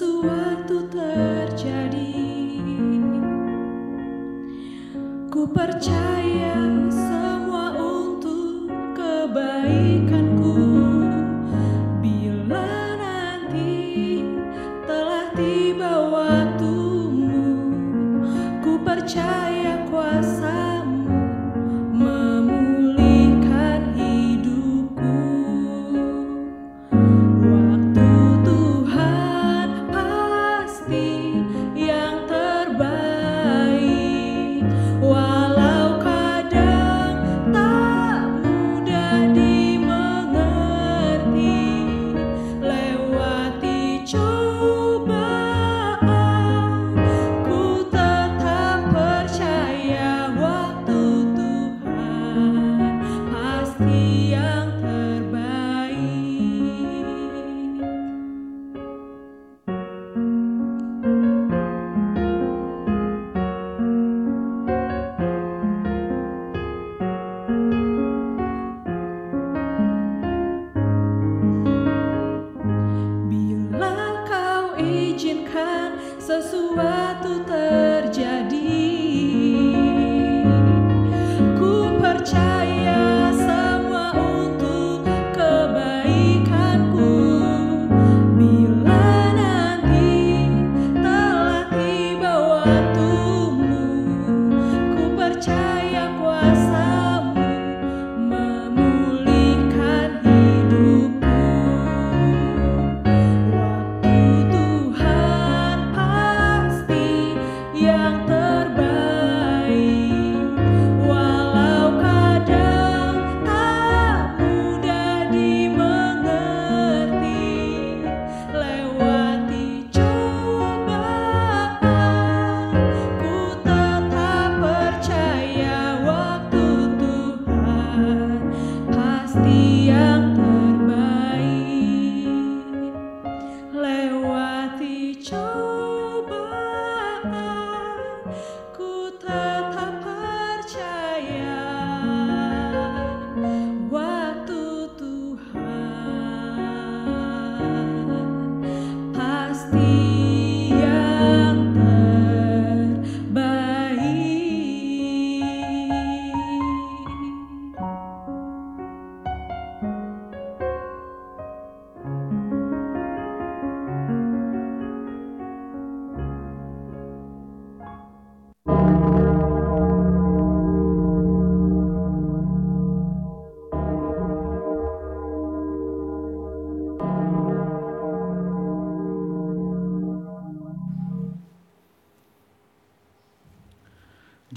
sesuatu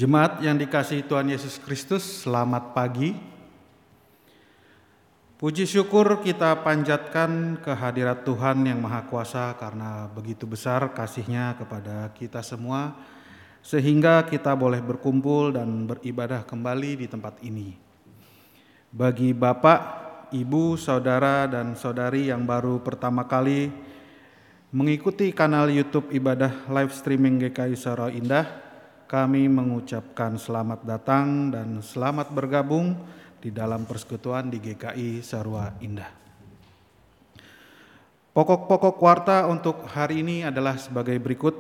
Jemaat yang dikasihi Tuhan Yesus Kristus, selamat pagi. Puji syukur kita panjatkan kehadirat Tuhan yang Maha Kuasa karena begitu besar kasihnya kepada kita semua sehingga kita boleh berkumpul dan beribadah kembali di tempat ini. Bagi Bapak, Ibu, Saudara, dan Saudari yang baru pertama kali mengikuti kanal YouTube ibadah live streaming GKI Saro Indah, kami mengucapkan selamat datang dan selamat bergabung di dalam persekutuan di GKI Sarua Indah. Pokok-pokok warta untuk hari ini adalah sebagai berikut.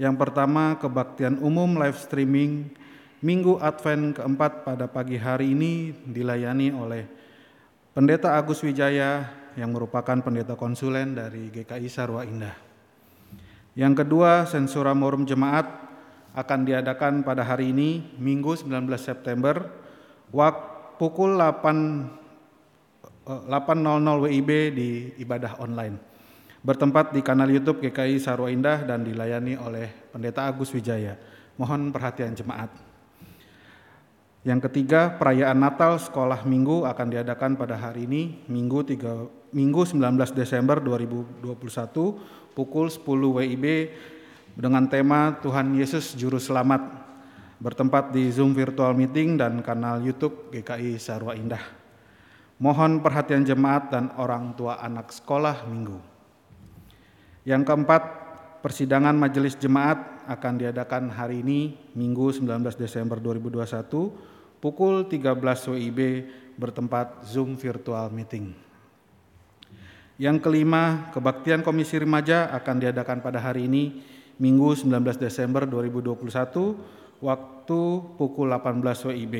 Yang pertama, kebaktian umum live streaming Minggu Advent keempat pada pagi hari ini dilayani oleh Pendeta Agus Wijaya yang merupakan pendeta konsulen dari GKI Sarwa Indah. Yang kedua, sensura morum jemaat akan diadakan pada hari ini, Minggu 19 September, waktu pukul 8 eh, 8.00 WIB di ibadah online. Bertempat di kanal YouTube GKI Sarwa Indah dan dilayani oleh Pendeta Agus Wijaya. Mohon perhatian jemaat. Yang ketiga, perayaan Natal Sekolah Minggu akan diadakan pada hari ini, Minggu 3, Minggu 19 Desember 2021 pukul 10 WIB dengan tema Tuhan Yesus Juru Selamat bertempat di Zoom virtual meeting dan kanal YouTube GKI Sarwa Indah. Mohon perhatian jemaat dan orang tua anak sekolah minggu. Yang keempat, persidangan majelis jemaat akan diadakan hari ini Minggu 19 Desember 2021 pukul 13 WIB bertempat Zoom virtual meeting. Yang kelima, kebaktian Komisi Remaja akan diadakan pada hari ini, Minggu 19 Desember 2021, waktu pukul 18 WIB,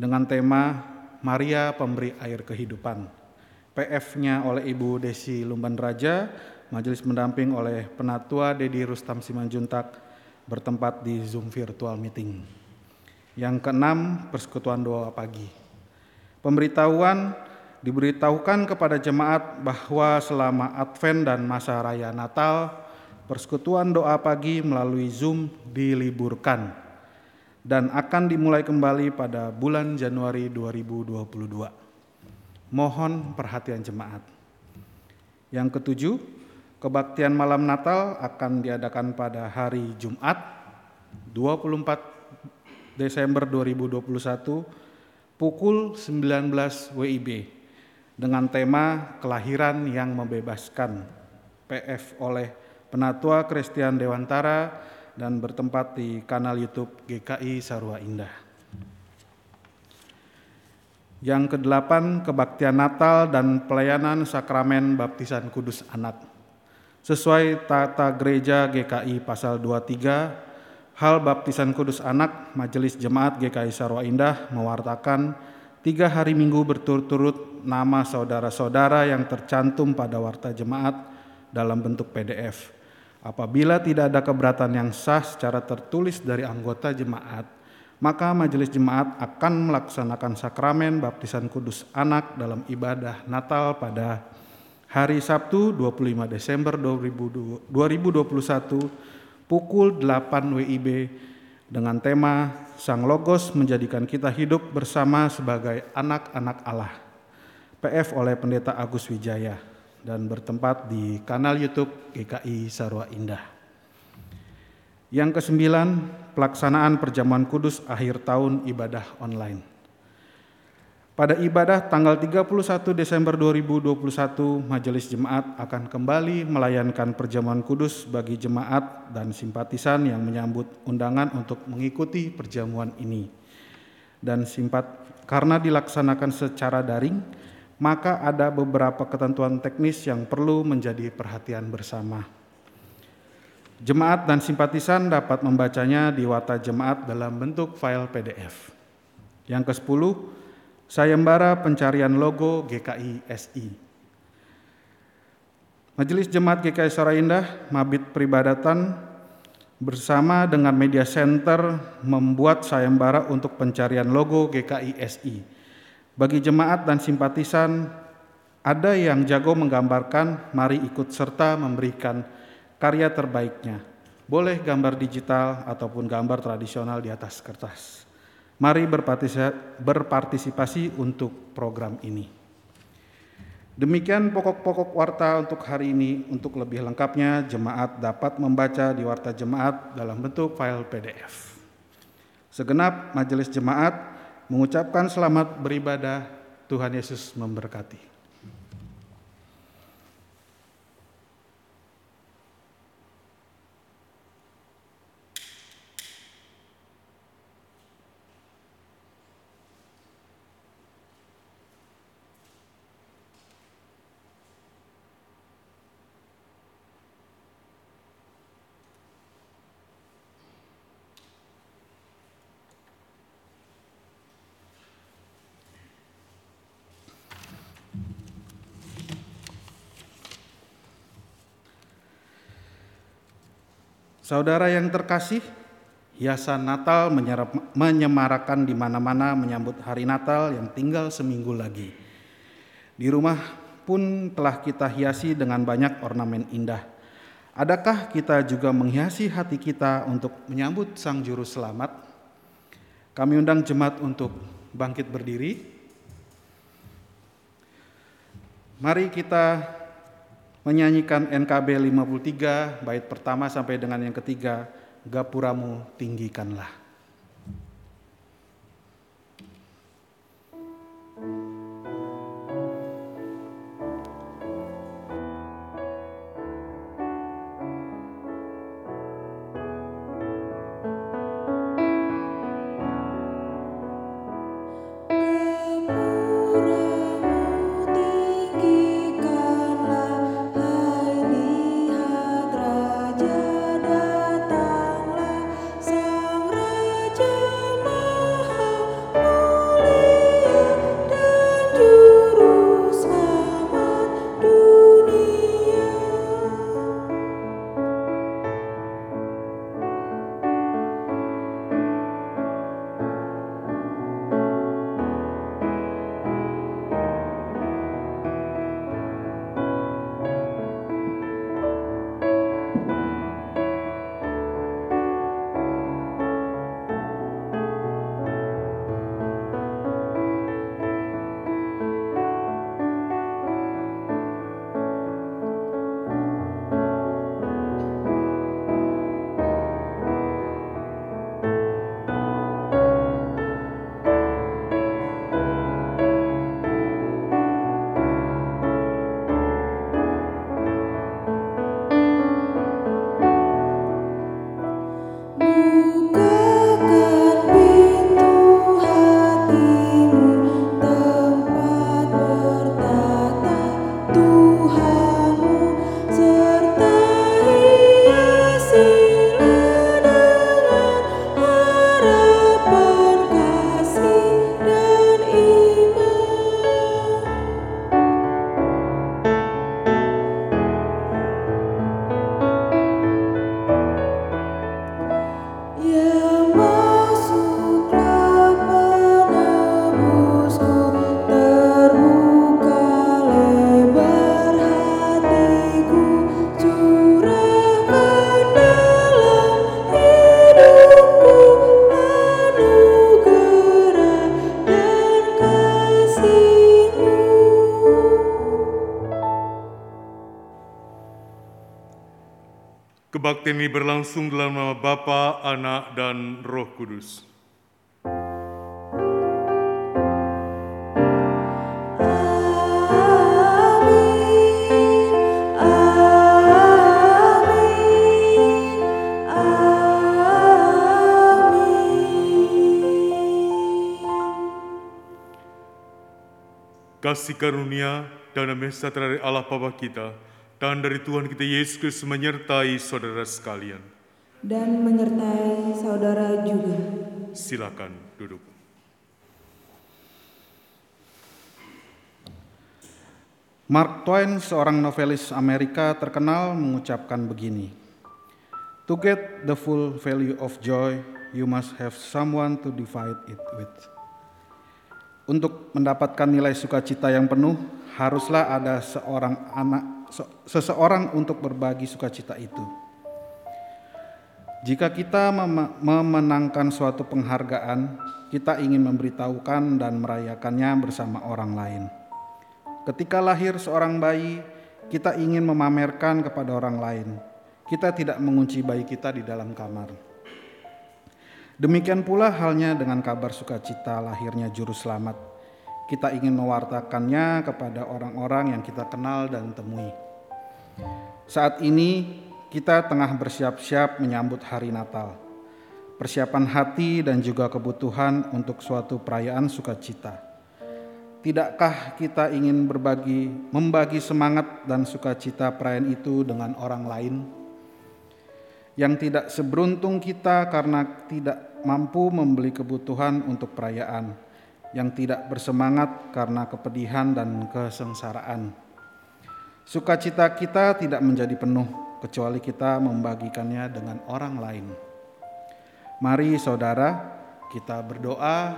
dengan tema Maria Pemberi Air Kehidupan. PF-nya oleh Ibu Desi Lumban Raja, majelis mendamping oleh Penatua Dedi Rustam Simanjuntak, bertempat di Zoom virtual meeting. Yang keenam, persekutuan doa pagi. Pemberitahuan diberitahukan kepada jemaat bahwa selama Advent dan masa raya Natal, persekutuan doa pagi melalui Zoom diliburkan dan akan dimulai kembali pada bulan Januari 2022. Mohon perhatian jemaat. Yang ketujuh, kebaktian malam Natal akan diadakan pada hari Jumat 24 Desember 2021 pukul 19 WIB dengan tema kelahiran yang membebaskan PF oleh Penatua Christian Dewantara dan bertempat di kanal YouTube GKI Sarua Indah. Yang kedelapan, kebaktian Natal dan pelayanan sakramen baptisan kudus anak. Sesuai tata gereja GKI pasal 23 Hal baptisan kudus anak, Majelis Jemaat GKI Sarwa Indah mewartakan tiga hari minggu berturut-turut nama saudara-saudara yang tercantum pada warta jemaat dalam bentuk PDF. Apabila tidak ada keberatan yang sah secara tertulis dari anggota jemaat, maka majelis jemaat akan melaksanakan sakramen baptisan kudus anak dalam ibadah Natal pada hari Sabtu 25 Desember 2021 pukul 8 WIB dengan tema Sang Logos menjadikan kita hidup bersama sebagai anak-anak Allah. PF oleh Pendeta Agus Wijaya dan bertempat di kanal YouTube GKI Sarwa Indah. Yang kesembilan, pelaksanaan perjamuan kudus akhir tahun ibadah online. Pada ibadah tanggal 31 Desember 2021, Majelis Jemaat akan kembali melayankan perjamuan kudus bagi jemaat dan simpatisan yang menyambut undangan untuk mengikuti perjamuan ini. Dan simpat karena dilaksanakan secara daring, maka ada beberapa ketentuan teknis yang perlu menjadi perhatian bersama. Jemaat dan simpatisan dapat membacanya di wata jemaat dalam bentuk file PDF. Yang ke-10, sayembara pencarian logo GKI SI. Majelis Jemaat GKI Saraindah, Mabit Peribadatan bersama dengan Media Center membuat sayembara untuk pencarian logo GKI SI. Bagi jemaat dan simpatisan, ada yang jago menggambarkan, mari ikut serta memberikan karya terbaiknya. Boleh gambar digital ataupun gambar tradisional di atas kertas. Mari berpartisipasi untuk program ini. Demikian pokok-pokok warta untuk hari ini. Untuk lebih lengkapnya, jemaat dapat membaca di warta jemaat dalam bentuk file PDF. Segenap majelis jemaat mengucapkan selamat beribadah. Tuhan Yesus memberkati. Saudara yang terkasih, hiasan Natal menyemarakan di mana-mana menyambut hari Natal yang tinggal seminggu lagi. Di rumah pun telah kita hiasi dengan banyak ornamen indah. Adakah kita juga menghiasi hati kita untuk menyambut Sang Juru Selamat? Kami undang jemaat untuk bangkit berdiri. Mari kita menyanyikan NKB 53 bait pertama sampai dengan yang ketiga gapuramu tinggikanlah Kebaktian ini berlangsung dalam nama Bapa, Anak, dan Roh Kudus. Kasih karunia dan damai sejahtera dari Allah Bapa kita dan dari Tuhan kita Yesus Kristus menyertai saudara sekalian. dan menyertai saudara juga. Silakan duduk. Mark Twain, seorang novelis Amerika terkenal, mengucapkan begini: "To get the full value of joy, you must have someone to divide it with." Untuk mendapatkan nilai sukacita yang penuh, haruslah ada seorang anak, seseorang untuk berbagi sukacita itu. Jika kita mem- memenangkan suatu penghargaan, kita ingin memberitahukan dan merayakannya bersama orang lain. Ketika lahir seorang bayi, kita ingin memamerkan kepada orang lain. Kita tidak mengunci bayi kita di dalam kamar. Demikian pula halnya dengan kabar sukacita lahirnya juru selamat. Kita ingin mewartakannya kepada orang-orang yang kita kenal dan temui. Saat ini kita tengah bersiap-siap menyambut hari Natal. Persiapan hati dan juga kebutuhan untuk suatu perayaan sukacita. Tidakkah kita ingin berbagi, membagi semangat dan sukacita perayaan itu dengan orang lain? Yang tidak seberuntung kita karena tidak mampu membeli kebutuhan untuk perayaan, yang tidak bersemangat karena kepedihan dan kesengsaraan. Sukacita kita tidak menjadi penuh kecuali kita membagikannya dengan orang lain. Mari saudara, kita berdoa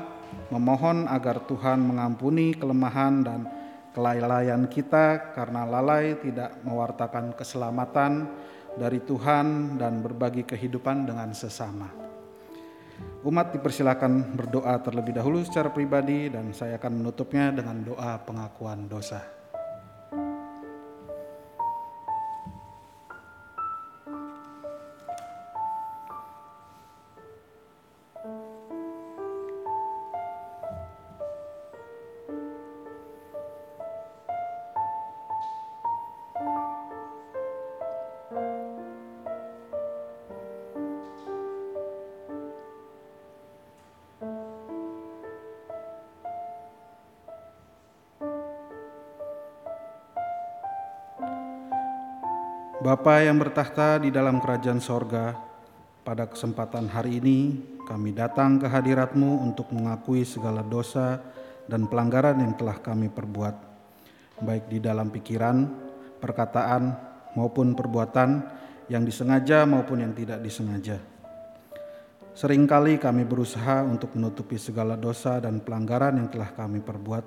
memohon agar Tuhan mengampuni kelemahan dan kelalaian kita karena lalai tidak mewartakan keselamatan dari Tuhan dan berbagi kehidupan dengan sesama. Umat dipersilakan berdoa terlebih dahulu secara pribadi dan saya akan menutupnya dengan doa pengakuan dosa. Bapa yang bertahta di dalam kerajaan sorga, pada kesempatan hari ini kami datang ke hadiratmu untuk mengakui segala dosa dan pelanggaran yang telah kami perbuat, baik di dalam pikiran, perkataan, maupun perbuatan yang disengaja maupun yang tidak disengaja. Seringkali kami berusaha untuk menutupi segala dosa dan pelanggaran yang telah kami perbuat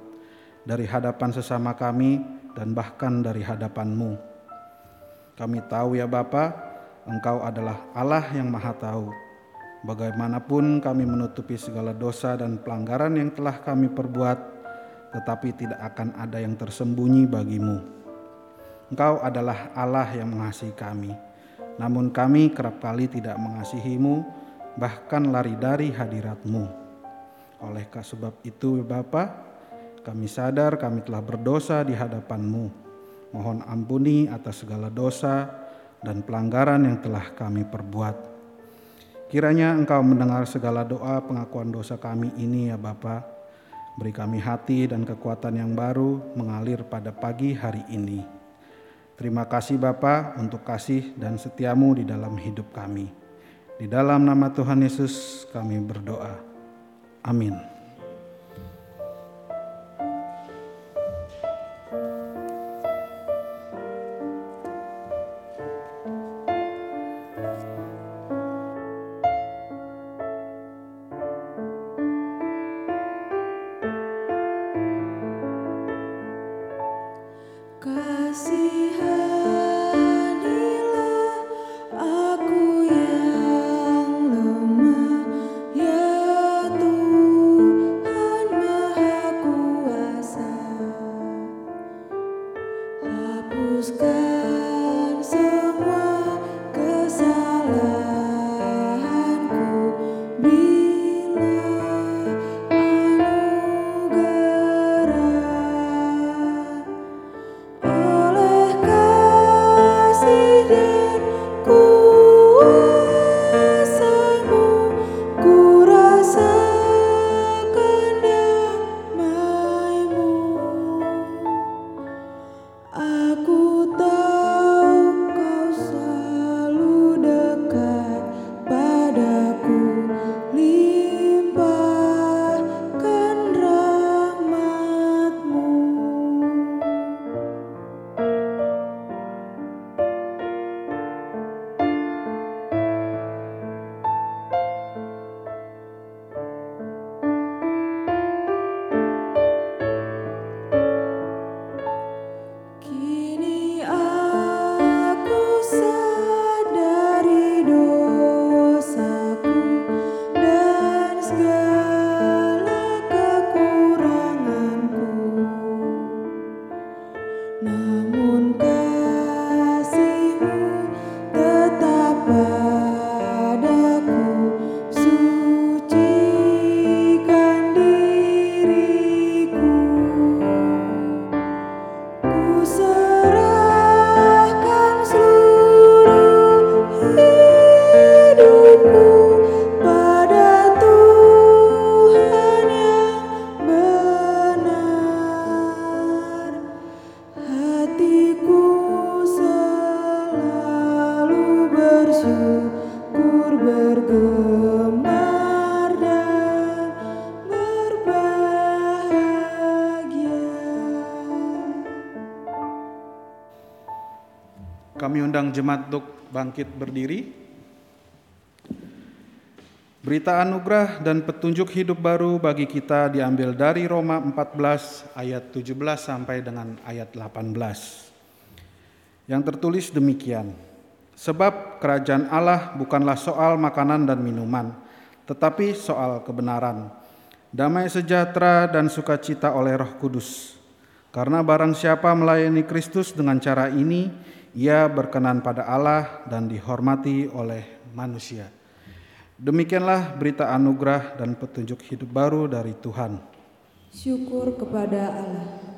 dari hadapan sesama kami dan bahkan dari hadapanmu. Kami tahu ya Bapa, Engkau adalah Allah yang Maha Tahu. Bagaimanapun kami menutupi segala dosa dan pelanggaran yang telah kami perbuat, tetapi tidak akan ada yang tersembunyi bagimu. Engkau adalah Allah yang mengasihi kami. Namun kami kerap kali tidak mengasihimu, bahkan lari dari hadiratmu. Oleh sebab itu Bapa, kami sadar kami telah berdosa di hadapanmu. Mohon ampuni atas segala dosa dan pelanggaran yang telah kami perbuat. Kiranya Engkau mendengar segala doa pengakuan dosa kami ini ya Bapa. Beri kami hati dan kekuatan yang baru mengalir pada pagi hari ini. Terima kasih Bapa untuk kasih dan setiamu di dalam hidup kami. Di dalam nama Tuhan Yesus kami berdoa. Amin. Jemaat untuk bangkit berdiri. Berita anugerah dan petunjuk hidup baru bagi kita diambil dari Roma 14 ayat 17 sampai dengan ayat 18. Yang tertulis demikian. Sebab kerajaan Allah bukanlah soal makanan dan minuman, tetapi soal kebenaran, damai sejahtera dan sukacita oleh Roh Kudus. Karena barang siapa melayani Kristus dengan cara ini, ia berkenan pada Allah dan dihormati oleh manusia. Demikianlah berita anugerah dan petunjuk hidup baru dari Tuhan. Syukur kepada Allah.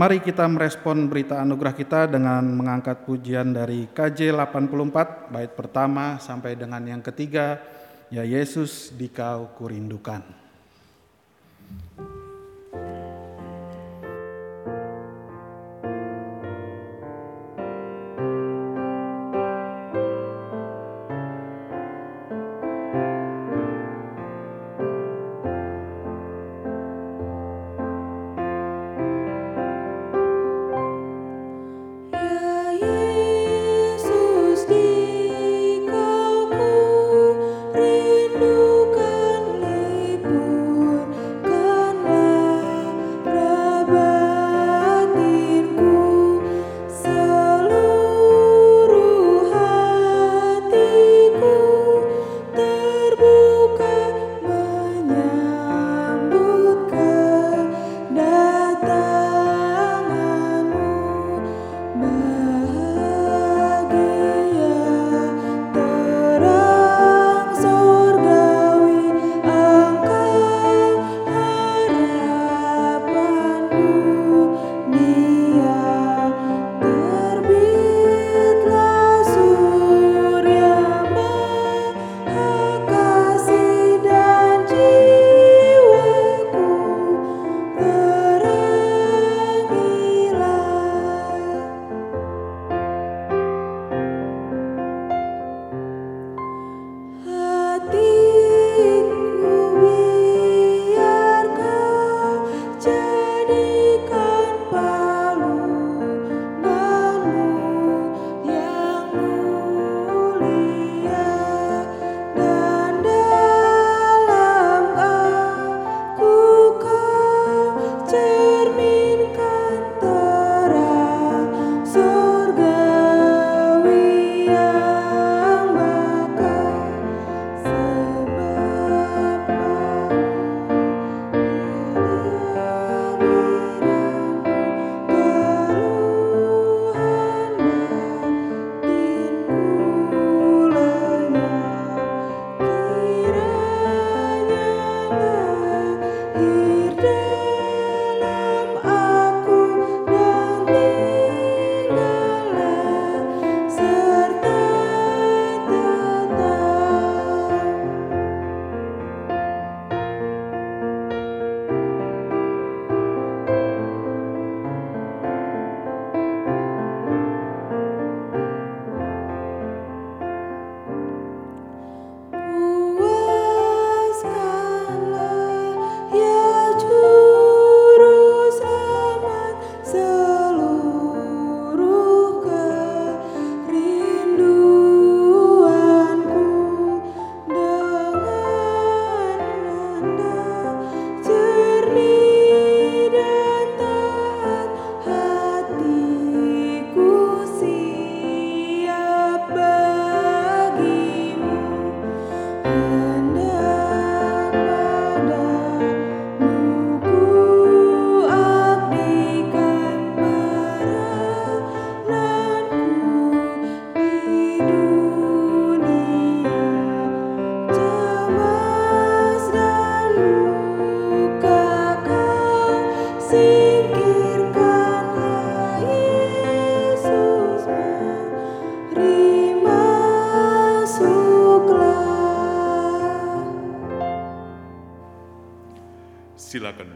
Mari kita merespon berita anugerah kita dengan mengangkat pujian dari KJ 84 bait pertama sampai dengan yang ketiga, ya Yesus dikau kurindukan.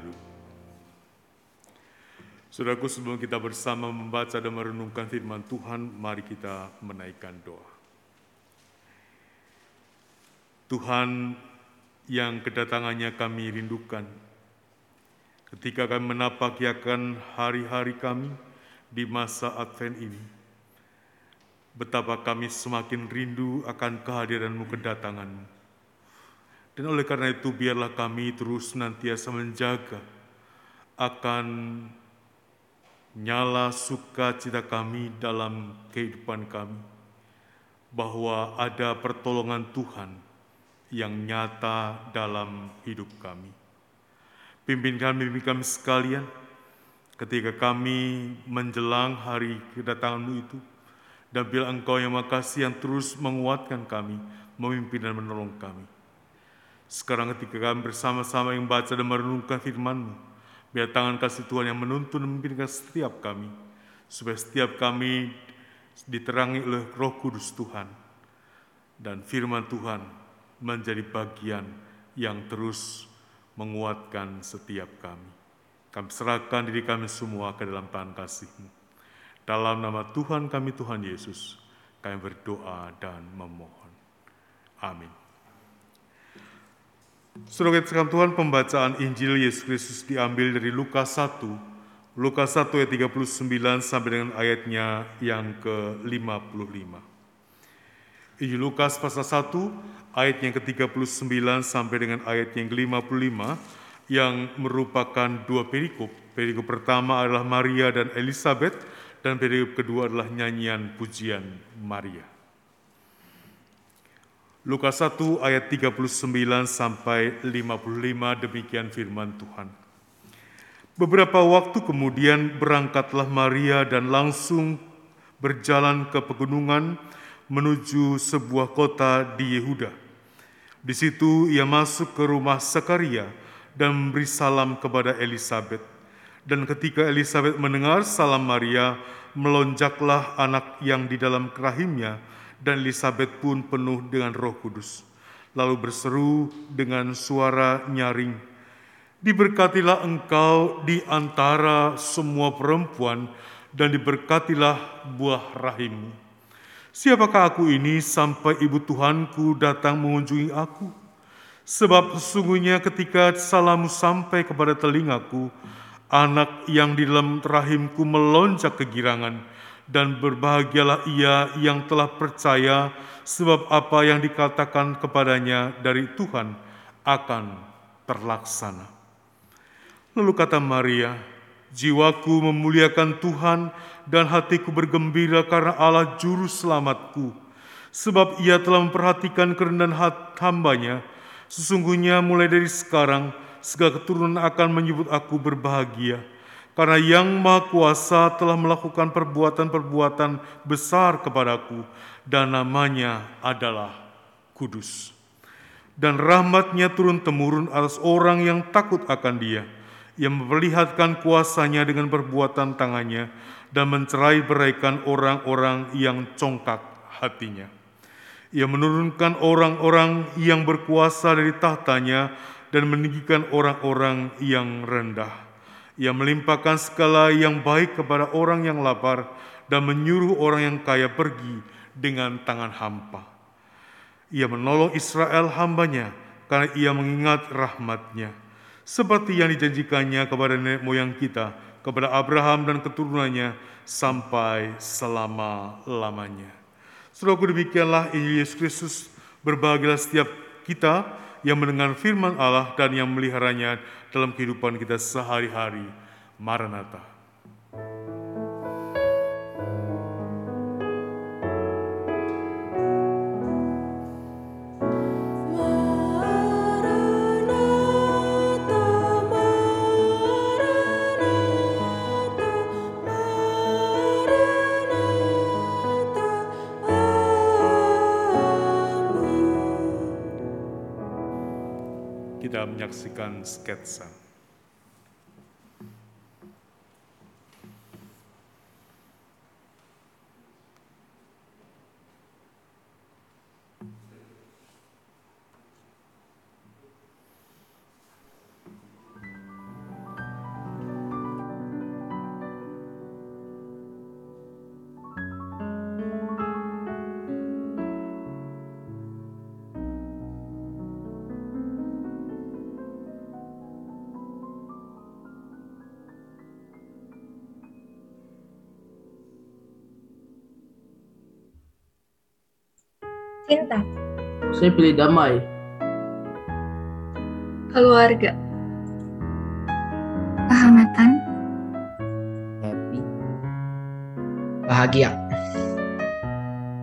Duduk. Saudaraku, sebelum kita bersama membaca dan merenungkan firman Tuhan, mari kita menaikkan doa. Tuhan yang kedatangannya kami rindukan, ketika kami menapakiakan hari-hari kami di masa Advent ini, betapa kami semakin rindu akan kehadiranmu kedatanganmu. Dan oleh karena itu biarlah kami terus nantiasa menjaga akan nyala sukacita kami dalam kehidupan kami, bahwa ada pertolongan Tuhan yang nyata dalam hidup kami. Pimpin kami, pimpin kami sekalian, ketika kami menjelang hari kedatanganmu itu, dan bila engkau yang makasih yang terus menguatkan kami, memimpin dan menolong kami. Sekarang ketika kami bersama-sama yang baca dan merenungkan firman-Mu, Biar tangan kasih Tuhan yang menuntun dan memimpinkan setiap kami, supaya setiap kami diterangi oleh roh kudus Tuhan, dan firman Tuhan menjadi bagian yang terus menguatkan setiap kami. Kami serahkan diri kami semua ke dalam tangan kasih-Mu. Dalam nama Tuhan kami, Tuhan Yesus, kami berdoa dan memohon. Amin. Saudara sekalian Tuhan, pembacaan Injil Yesus Kristus diambil dari Lukas 1, Lukas 1 ayat 39 sampai dengan ayatnya yang ke-55. Injil Lukas pasal 1 ayat yang ke-39 sampai dengan ayat yang ke-55 yang merupakan dua perikop. Perikop pertama adalah Maria dan Elizabeth dan perikop kedua adalah nyanyian pujian Maria. Lukas 1 ayat 39 sampai 55 demikian firman Tuhan. Beberapa waktu kemudian berangkatlah Maria dan langsung berjalan ke pegunungan menuju sebuah kota di Yehuda. Di situ ia masuk ke rumah Sakaria dan memberi salam kepada Elizabeth. Dan ketika Elizabeth mendengar salam Maria, melonjaklah anak yang di dalam rahimnya, dan Elizabeth pun penuh dengan Roh Kudus. Lalu berseru dengan suara nyaring, "Diberkatilah engkau di antara semua perempuan, dan diberkatilah buah rahimmu. Siapakah aku ini sampai ibu Tuhanku datang mengunjungi aku? Sebab sesungguhnya ketika salammu sampai kepada telingaku, anak yang di dalam rahimku melonjak kegirangan, dan berbahagialah ia yang telah percaya sebab apa yang dikatakan kepadanya dari Tuhan akan terlaksana. Lalu kata Maria, jiwaku memuliakan Tuhan dan hatiku bergembira karena Allah juru selamatku. Sebab ia telah memperhatikan kerendahan hambanya. Sesungguhnya mulai dari sekarang segala keturunan akan menyebut aku berbahagia karena yang Maha Kuasa telah melakukan perbuatan-perbuatan besar kepadaku, dan namanya adalah Kudus. Dan rahmatnya turun-temurun atas orang yang takut akan dia, yang memperlihatkan kuasanya dengan perbuatan tangannya, dan mencerai beraikan orang-orang yang congkak hatinya. Ia menurunkan orang-orang yang berkuasa dari tahtanya, dan meninggikan orang-orang yang rendah ia melimpahkan segala yang baik kepada orang yang lapar dan menyuruh orang yang kaya pergi dengan tangan hampa. Ia menolong Israel hambanya karena ia mengingat rahmatnya. Seperti yang dijanjikannya kepada nenek moyang kita, kepada Abraham dan keturunannya sampai selama-lamanya. Saudaraku demikianlah Injil Yesus Kristus berbahagialah setiap kita yang mendengar firman Allah dan yang meliharanya dalam kehidupan kita sehari-hari. Maranatha. Kita menyaksikan sketsa. Cinta. Saya pilih damai. Keluarga. Kehangatan. happy, bahagia,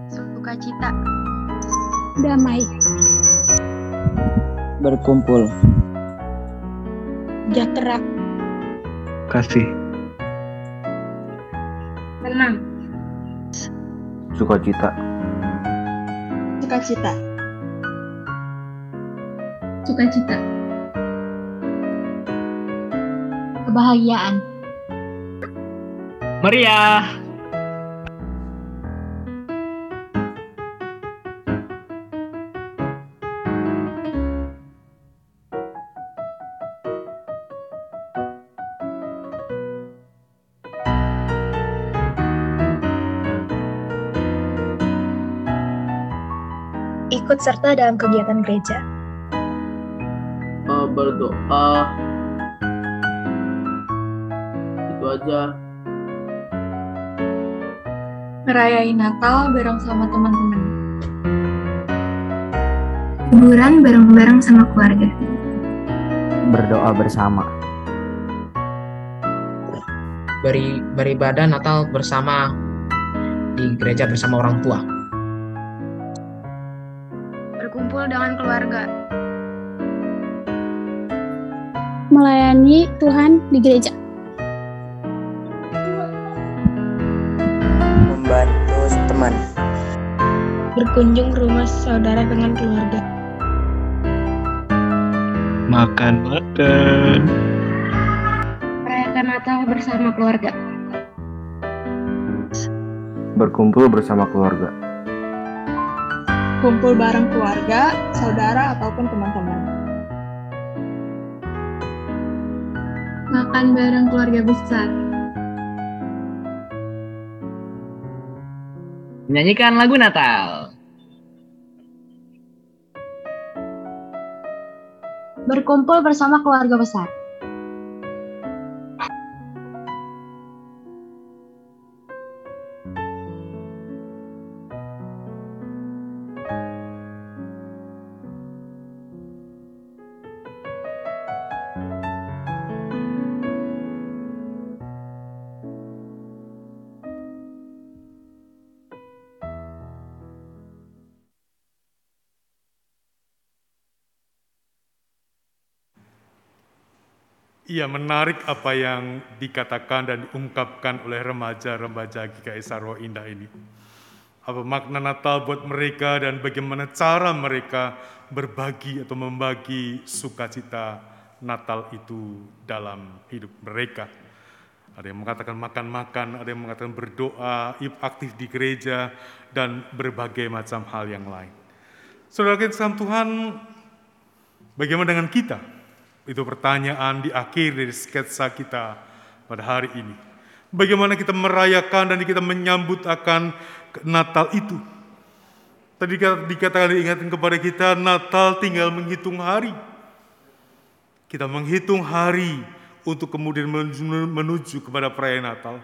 Sukacita. damai, berkumpul, sejahtera, kasih, Tenang. sukacita, sukacita, Sukacita. kebahagiaan, meriah, serta dalam kegiatan gereja. Eh, berdoa. Itu aja. Ngerayain Natal bareng sama teman-teman. Liburan bareng-bareng sama keluarga. berdoa bersama, beri beribadah Natal bersama di gereja bersama orang tua, Tuhan di gereja, membantu teman, berkunjung ke rumah saudara dengan keluarga, makan makan, merayakan Natal bersama keluarga, berkumpul bersama keluarga, kumpul bareng keluarga, saudara ataupun teman-teman, Makan bareng keluarga besar. menyanyikan lagu Natal, berkumpul bersama keluarga besar, Iya menarik apa yang dikatakan dan diungkapkan oleh remaja-remaja GKI Sarwa Indah ini. Apa makna Natal buat mereka dan bagaimana cara mereka berbagi atau membagi sukacita Natal itu dalam hidup mereka. Ada yang mengatakan makan-makan, ada yang mengatakan berdoa, aktif di gereja, dan berbagai macam hal yang lain. Saudara kita Tuhan, bagaimana dengan kita? Itu pertanyaan di akhir dari sketsa kita pada hari ini. Bagaimana kita merayakan dan kita menyambut akan Natal itu. Tadi dikatakan diingatkan kepada kita, Natal tinggal menghitung hari. Kita menghitung hari untuk kemudian menuju, kepada perayaan Natal.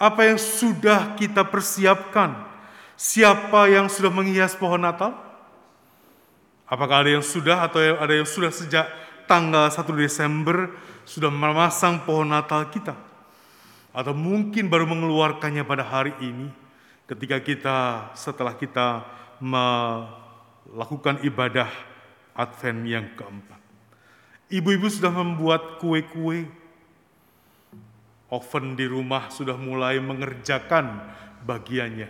Apa yang sudah kita persiapkan? Siapa yang sudah menghias pohon Natal? Apakah ada yang sudah atau ada yang sudah sejak tanggal 1 Desember sudah memasang pohon Natal kita. Atau mungkin baru mengeluarkannya pada hari ini ketika kita setelah kita melakukan ibadah Advent yang keempat. Ibu-ibu sudah membuat kue-kue. Oven di rumah sudah mulai mengerjakan bagiannya.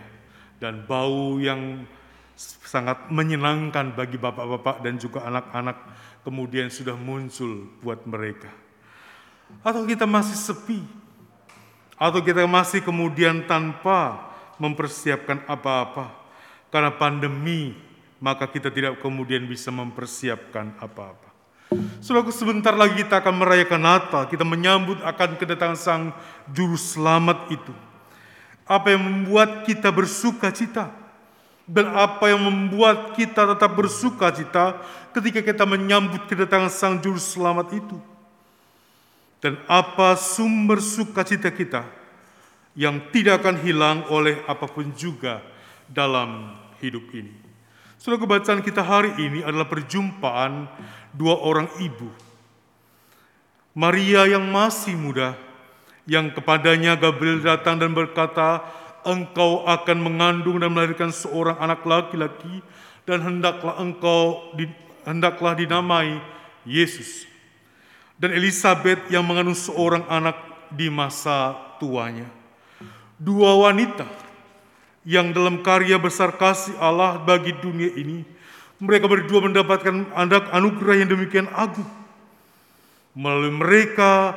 Dan bau yang sangat menyenangkan bagi bapak-bapak dan juga anak-anak kemudian sudah muncul buat mereka. Atau kita masih sepi, atau kita masih kemudian tanpa mempersiapkan apa-apa karena pandemi, maka kita tidak kemudian bisa mempersiapkan apa-apa. Saudaraku, sebentar lagi kita akan merayakan Natal, kita menyambut akan kedatangan Sang Juru Selamat itu. Apa yang membuat kita bersuka cita? Dan apa yang membuat kita tetap bersuka cita ketika kita menyambut kedatangan Sang Juru Selamat itu? Dan apa sumber sukacita kita yang tidak akan hilang oleh apa pun juga dalam hidup ini? Saudara kebacaan kita hari ini adalah perjumpaan dua orang ibu. Maria yang masih muda, yang kepadanya Gabriel datang dan berkata, engkau akan mengandung dan melahirkan seorang anak laki-laki dan hendaklah engkau di, hendaklah dinamai Yesus. Dan Elizabeth yang mengandung seorang anak di masa tuanya. Dua wanita yang dalam karya besar kasih Allah bagi dunia ini, mereka berdua mendapatkan anak anugerah yang demikian agung. Melalui mereka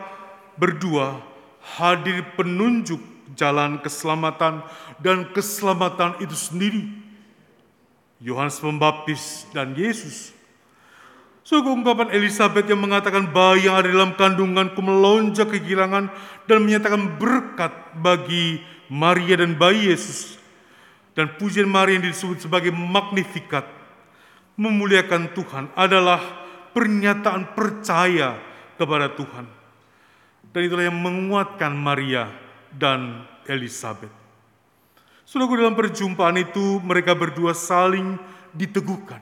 berdua hadir penunjuk jalan keselamatan dan keselamatan itu sendiri. Yohanes Pembaptis dan Yesus. Suku ungkapan Elizabeth yang mengatakan bayi yang ada dalam kandunganku melonjak kegirangan dan menyatakan berkat bagi Maria dan bayi Yesus. Dan pujian Maria yang disebut sebagai magnifikat, memuliakan Tuhan adalah pernyataan percaya kepada Tuhan. Dan itulah yang menguatkan Maria dan Elizabeth. Saudara dalam perjumpaan itu mereka berdua saling diteguhkan.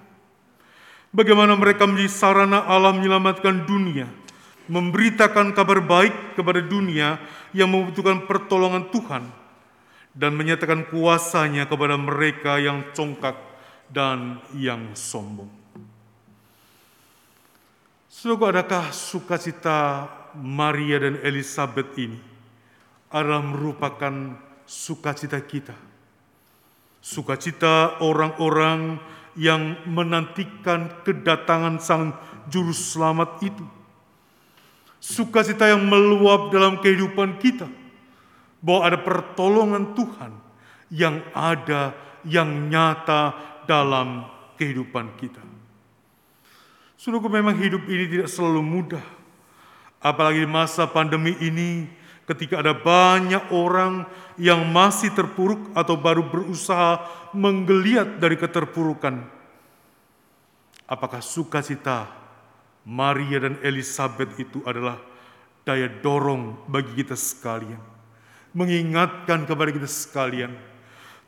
Bagaimana mereka menjadi sarana Allah menyelamatkan dunia, memberitakan kabar baik kepada dunia yang membutuhkan pertolongan Tuhan, dan menyatakan kuasanya kepada mereka yang congkak dan yang sombong. Saudara, adakah sukacita Maria dan Elizabeth ini adalah merupakan sukacita kita? Sukacita orang-orang yang menantikan kedatangan Sang Juru Selamat itu. Sukacita yang meluap dalam kehidupan kita. Bahwa ada pertolongan Tuhan yang ada, yang nyata dalam kehidupan kita. Sungguh memang hidup ini tidak selalu mudah. Apalagi di masa pandemi ini ketika ada banyak orang yang masih terpuruk atau baru berusaha menggeliat dari keterpurukan. Apakah sukacita Maria dan Elizabeth itu adalah daya dorong bagi kita sekalian. Mengingatkan kepada kita sekalian,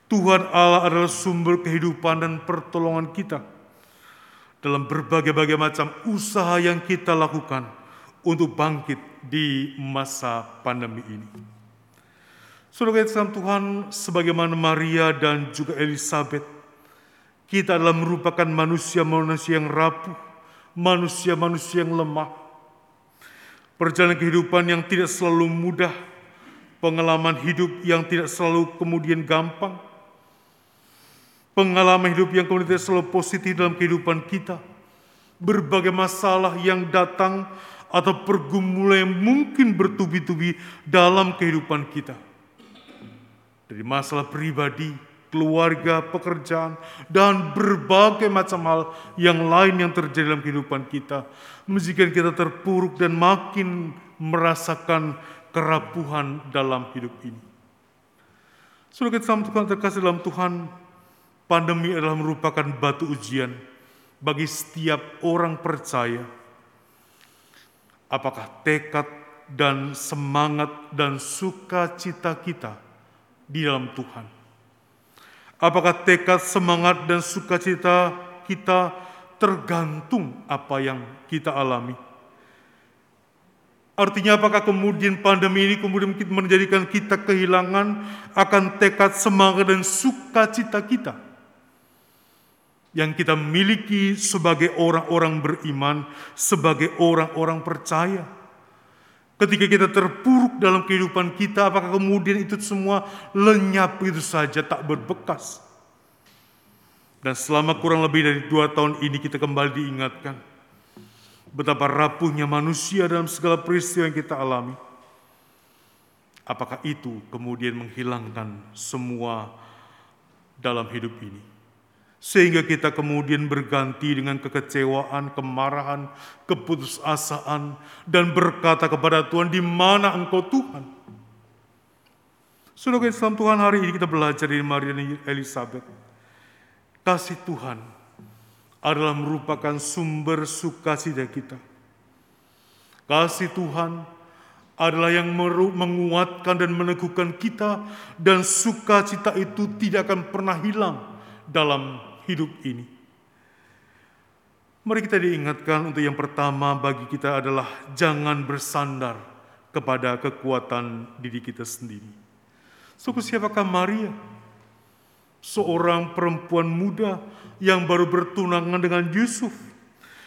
Tuhan Allah adalah sumber kehidupan dan pertolongan kita dalam berbagai-bagai macam usaha yang kita lakukan untuk bangkit di masa pandemi ini. Saudara dalam Tuhan, sebagaimana Maria dan juga Elizabeth, kita adalah merupakan manusia-manusia yang rapuh, manusia-manusia yang lemah. Perjalanan kehidupan yang tidak selalu mudah, pengalaman hidup yang tidak selalu kemudian gampang, pengalaman hidup yang kemudian tidak selalu positif dalam kehidupan kita, berbagai masalah yang datang atau pergumulan yang mungkin bertubi-tubi dalam kehidupan kita. Dari masalah pribadi, keluarga, pekerjaan, dan berbagai macam hal yang lain yang terjadi dalam kehidupan kita. Menjadikan kita terpuruk dan makin merasakan kerapuhan dalam hidup ini. Kita sama Tuhan terkasih dalam Tuhan, pandemi adalah merupakan batu ujian bagi setiap orang percaya apakah tekad dan semangat dan sukacita kita di dalam Tuhan. Apakah tekad, semangat, dan sukacita kita tergantung apa yang kita alami. Artinya apakah kemudian pandemi ini kemudian menjadikan kita kehilangan akan tekad, semangat, dan sukacita kita yang kita miliki sebagai orang-orang beriman, sebagai orang-orang percaya. Ketika kita terpuruk dalam kehidupan kita, apakah kemudian itu semua lenyap itu saja, tak berbekas? Dan selama kurang lebih dari dua tahun ini kita kembali diingatkan betapa rapuhnya manusia dalam segala peristiwa yang kita alami. Apakah itu kemudian menghilangkan semua dalam hidup ini? Sehingga kita kemudian berganti dengan kekecewaan, kemarahan, keputusasaan, dan berkata kepada Tuhan, di mana engkau Tuhan? Saudara Islam Tuhan hari ini kita belajar dari Maria dan Elizabeth. Kasih Tuhan adalah merupakan sumber sukacita kita. Kasih Tuhan adalah yang menguatkan dan meneguhkan kita dan sukacita itu tidak akan pernah hilang dalam hidup ini. Mari kita diingatkan untuk yang pertama bagi kita adalah jangan bersandar kepada kekuatan diri kita sendiri. Suku siapakah Maria? Seorang perempuan muda yang baru bertunangan dengan Yusuf.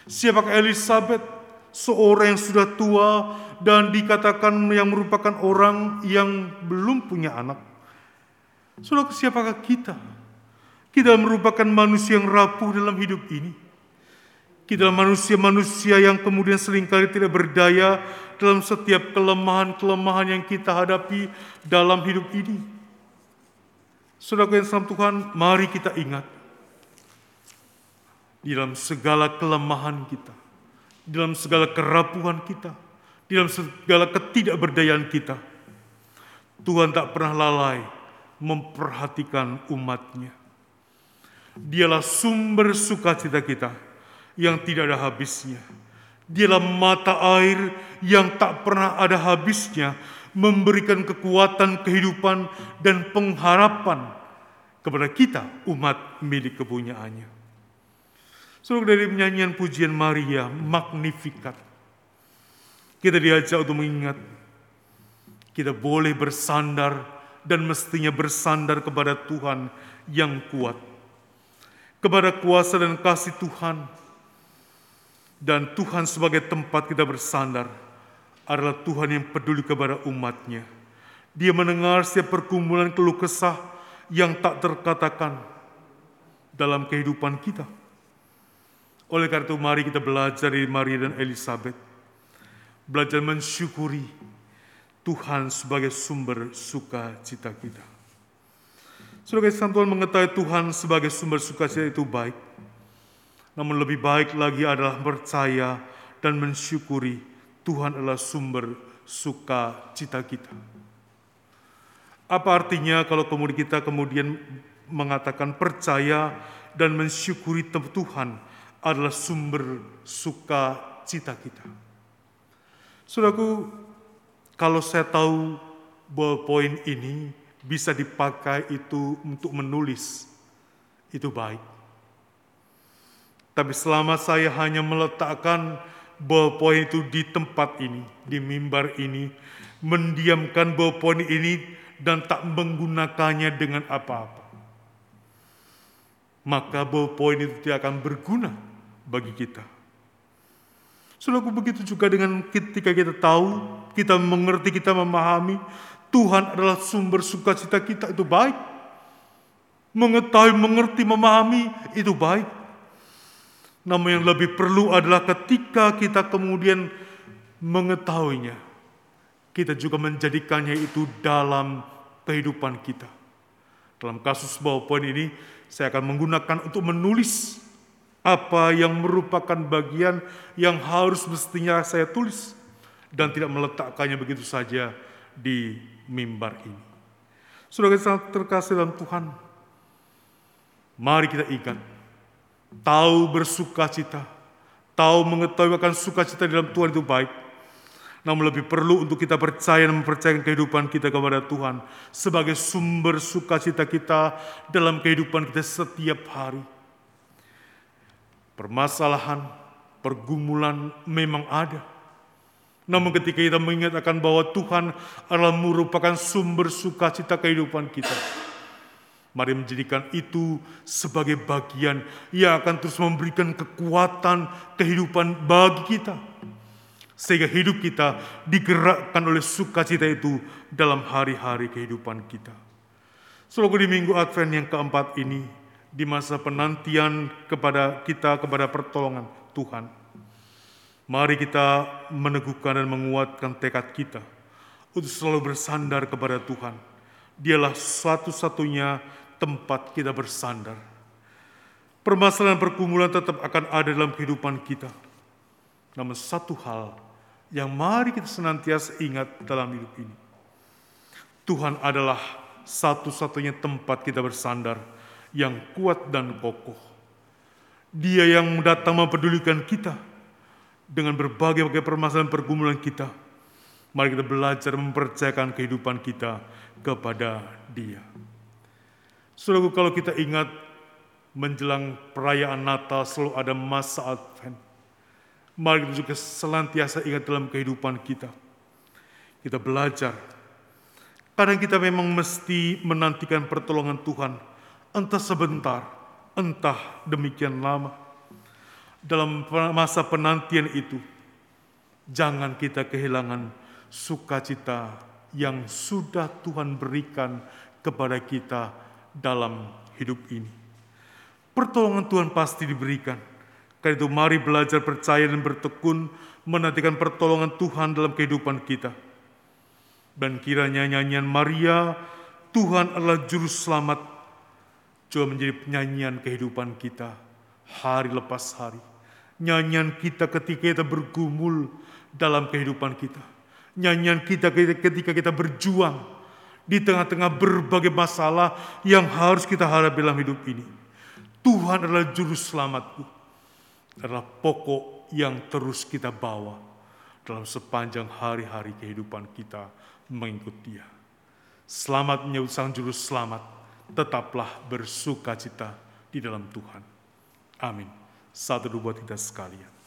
Siapakah Elizabeth? Seorang yang sudah tua dan dikatakan yang merupakan orang yang belum punya anak. Saudara, siapakah kita? Kita merupakan manusia yang rapuh dalam hidup ini. Kita manusia-manusia yang kemudian sering kali tidak berdaya dalam setiap kelemahan-kelemahan yang kita hadapi dalam hidup ini. Saudara yang sama Tuhan, mari kita ingat di dalam segala kelemahan kita, di dalam segala kerapuhan kita, di dalam segala ketidakberdayaan kita. Tuhan tak pernah lalai memperhatikan umatnya. Dialah sumber sukacita kita yang tidak ada habisnya. Dialah mata air yang tak pernah ada habisnya, memberikan kekuatan kehidupan dan pengharapan kepada kita umat milik kepunyaannya. Saudara dari penyanyian pujian Maria, Magnificat. Kita diajak untuk mengingat, kita boleh bersandar dan mestinya bersandar kepada Tuhan yang kuat. Kepada kuasa dan kasih Tuhan, dan Tuhan sebagai tempat kita bersandar adalah Tuhan yang peduli kepada umatnya. Dia mendengar setiap pergumulan keluh kesah yang tak terkatakan dalam kehidupan kita. Oleh karena itu mari kita belajar dari Maria dan Elizabeth. Belajar mensyukuri Tuhan sebagai sumber sukacita kita. Saudara Tuhan mengetahui Tuhan sebagai sumber sukacita itu baik namun lebih baik lagi adalah percaya dan mensyukuri Tuhan adalah sumber sukacita kita. Apa artinya kalau kemudian kita kemudian mengatakan percaya dan mensyukuri Tuhan adalah sumber sukacita kita? Saudaraku, kalau saya tahu bahwa poin ini bisa dipakai itu untuk menulis, itu baik. Tapi selama saya hanya meletakkan ballpoint itu di tempat ini, di mimbar ini, mendiamkan ballpoint ini dan tak menggunakannya dengan apa-apa. Maka ballpoint itu tidak akan berguna bagi kita. Saudaraku begitu juga dengan ketika kita tahu, kita mengerti, kita memahami, Tuhan adalah sumber sukacita kita itu baik. Mengetahui, mengerti, memahami itu baik. Namun yang lebih perlu adalah ketika kita kemudian mengetahuinya, kita juga menjadikannya itu dalam kehidupan kita. Dalam kasus PowerPoint ini, saya akan menggunakan untuk menulis apa yang merupakan bagian yang harus mestinya saya tulis dan tidak meletakkannya begitu saja di mimbar ini. Sudah sangat terkasih dalam Tuhan, mari kita ingat tahu bersuka cita, tahu mengetahui akan sukacita dalam Tuhan itu baik. Namun lebih perlu untuk kita percaya dan mempercayakan kehidupan kita kepada Tuhan sebagai sumber sukacita kita dalam kehidupan kita setiap hari. Permasalahan, pergumulan memang ada. Namun ketika kita mengingat akan bahwa Tuhan adalah merupakan sumber sukacita kehidupan kita, Mari menjadikan itu sebagai bagian yang akan terus memberikan kekuatan kehidupan bagi kita. Sehingga hidup kita digerakkan oleh sukacita itu dalam hari-hari kehidupan kita. Selalu di minggu Advent yang keempat ini, di masa penantian kepada kita, kepada pertolongan Tuhan. Mari kita meneguhkan dan menguatkan tekad kita untuk selalu bersandar kepada Tuhan. Dialah satu-satunya tempat kita bersandar. Permasalahan pergumulan tetap akan ada dalam kehidupan kita. Namun satu hal yang mari kita senantiasa ingat dalam hidup ini. Tuhan adalah satu-satunya tempat kita bersandar yang kuat dan kokoh. Dia yang datang mempedulikan kita dengan berbagai-bagai permasalahan pergumulan kita. Mari kita belajar mempercayakan kehidupan kita kepada Dia. Saudaraku, kalau kita ingat menjelang perayaan Natal selalu ada masa Advent. Mari kita juga selantiasa ingat dalam kehidupan kita. Kita belajar. Kadang kita memang mesti menantikan pertolongan Tuhan, entah sebentar, entah demikian lama. Dalam masa penantian itu, jangan kita kehilangan sukacita yang sudah Tuhan berikan kepada kita dalam hidup ini. Pertolongan Tuhan pasti diberikan. Karena itu mari belajar percaya dan bertekun menantikan pertolongan Tuhan dalam kehidupan kita. Dan kiranya nyanyian Maria, Tuhan adalah juru selamat, juga menjadi nyanyian kehidupan kita hari lepas hari. Nyanyian kita ketika kita bergumul dalam kehidupan kita. Nyanyian kita ketika kita berjuang di tengah-tengah berbagai masalah yang harus kita hadapi dalam hidup ini. Tuhan adalah juru selamatku, adalah pokok yang terus kita bawa dalam sepanjang hari-hari kehidupan kita mengikut dia. Selamat menyebut sang juru selamat, tetaplah bersuka cita di dalam Tuhan. Amin. Satu dua buat kita sekalian.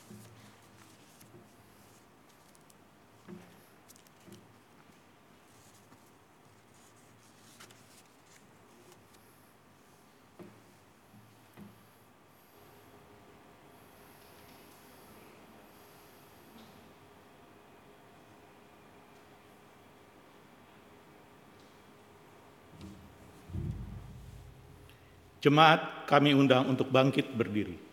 Jemaat kami undang untuk bangkit berdiri.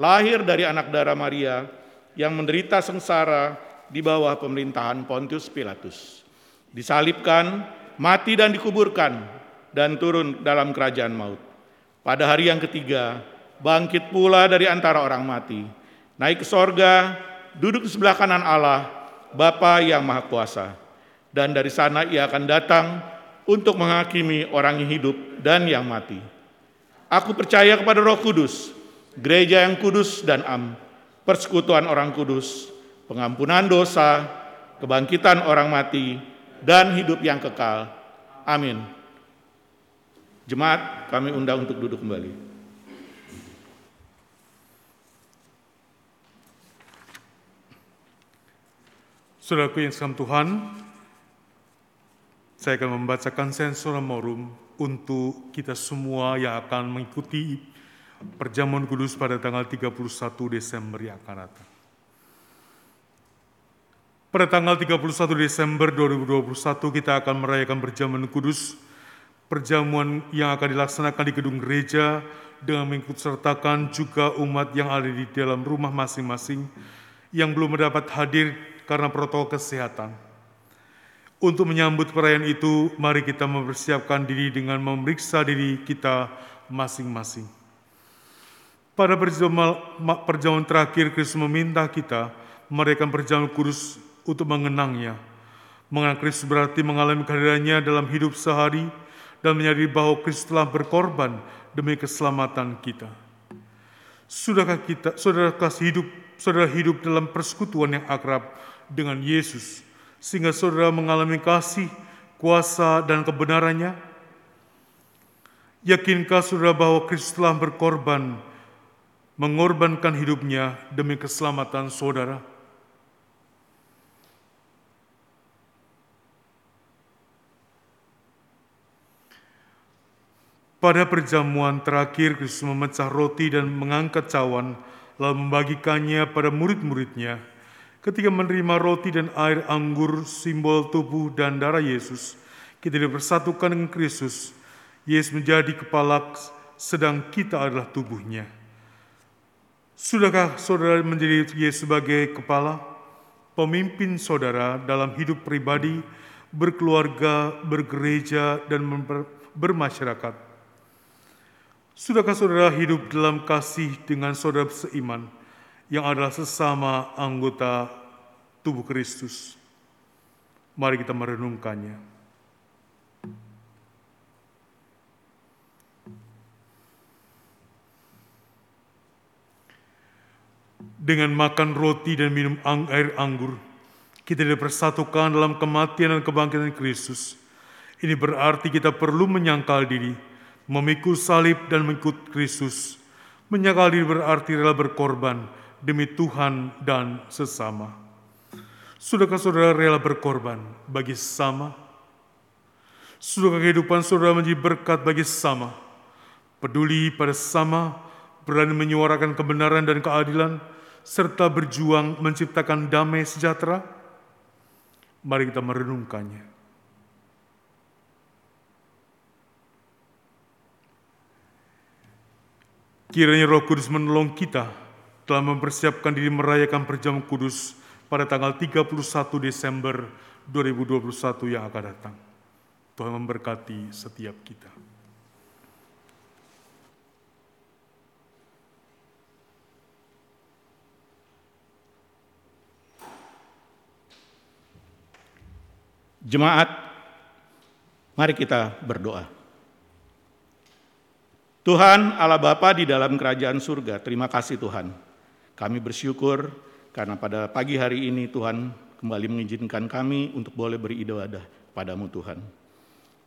lahir dari anak darah Maria, yang menderita sengsara di bawah pemerintahan Pontius Pilatus. Disalibkan, mati dan dikuburkan, dan turun dalam kerajaan maut. Pada hari yang ketiga, bangkit pula dari antara orang mati, naik ke sorga, duduk di sebelah kanan Allah, Bapa yang Maha Kuasa dan dari sana ia akan datang untuk menghakimi orang yang hidup dan yang mati. Aku percaya kepada Roh Kudus, gereja yang kudus dan am, persekutuan orang kudus, pengampunan dosa, kebangkitan orang mati, dan hidup yang kekal. Amin. Jemaat, kami undang untuk duduk kembali. Saudaraku yang sekalian Tuhan, saya akan membacakan sensor morum untuk kita semua yang akan mengikuti perjamuan kudus pada tanggal 31 Desember yang akan datang. Pada tanggal 31 Desember 2021 kita akan merayakan perjamuan kudus, perjamuan yang akan dilaksanakan di gedung gereja dengan mengikut sertakan juga umat yang ada di dalam rumah masing-masing yang belum mendapat hadir karena protokol kesehatan. Untuk menyambut perayaan itu, mari kita mempersiapkan diri dengan memeriksa diri kita masing-masing. Pada perjamuan terakhir, Kristus meminta kita mereka perjamuan kudus untuk mengenangnya. Mengenang Kristus berarti mengalami kehadirannya dalam hidup sehari dan menyadari bahwa Kristus telah berkorban demi keselamatan kita. Sudahkah kita, saudara kasih hidup, saudara hidup dalam persekutuan yang akrab dengan Yesus, sehingga saudara mengalami kasih, kuasa, dan kebenarannya? Yakinkah saudara bahwa Kristus telah berkorban, mengorbankan hidupnya demi keselamatan saudara? Pada perjamuan terakhir, Kristus memecah roti dan mengangkat cawan, lalu membagikannya pada murid-muridnya. Ketika menerima roti dan air anggur, simbol tubuh dan darah Yesus, kita dipersatukan dengan Kristus. Yesus menjadi kepala, sedang kita adalah tubuhnya. Sudahkah saudara menjadi Yesus sebagai kepala, pemimpin saudara dalam hidup pribadi, berkeluarga, bergereja, dan bermasyarakat. Sudahkah saudara hidup dalam kasih dengan saudara seiman yang adalah sesama anggota tubuh Kristus? Mari kita merenungkannya. Dengan makan roti dan minum air anggur, kita dipersatukan dalam kematian dan kebangkitan Kristus. Ini berarti kita perlu menyangkal diri, memikul salib dan mengikut Kristus. Menyangkal diri berarti rela berkorban demi Tuhan dan sesama. Sudahkah saudara rela berkorban bagi sesama? Sudahkah kehidupan saudara menjadi berkat bagi sesama? Peduli pada sesama, berani menyuarakan kebenaran dan keadilan, serta berjuang menciptakan damai sejahtera? Mari kita merenungkannya. Kiranya Roh Kudus menolong kita telah mempersiapkan diri merayakan perjamuan kudus pada tanggal 31 Desember 2021 yang akan datang. Tuhan memberkati setiap kita. Jemaat, mari kita berdoa. Tuhan Allah Bapa di dalam kerajaan surga, terima kasih Tuhan. Kami bersyukur karena pada pagi hari ini Tuhan kembali mengizinkan kami untuk boleh beribadah padamu Tuhan.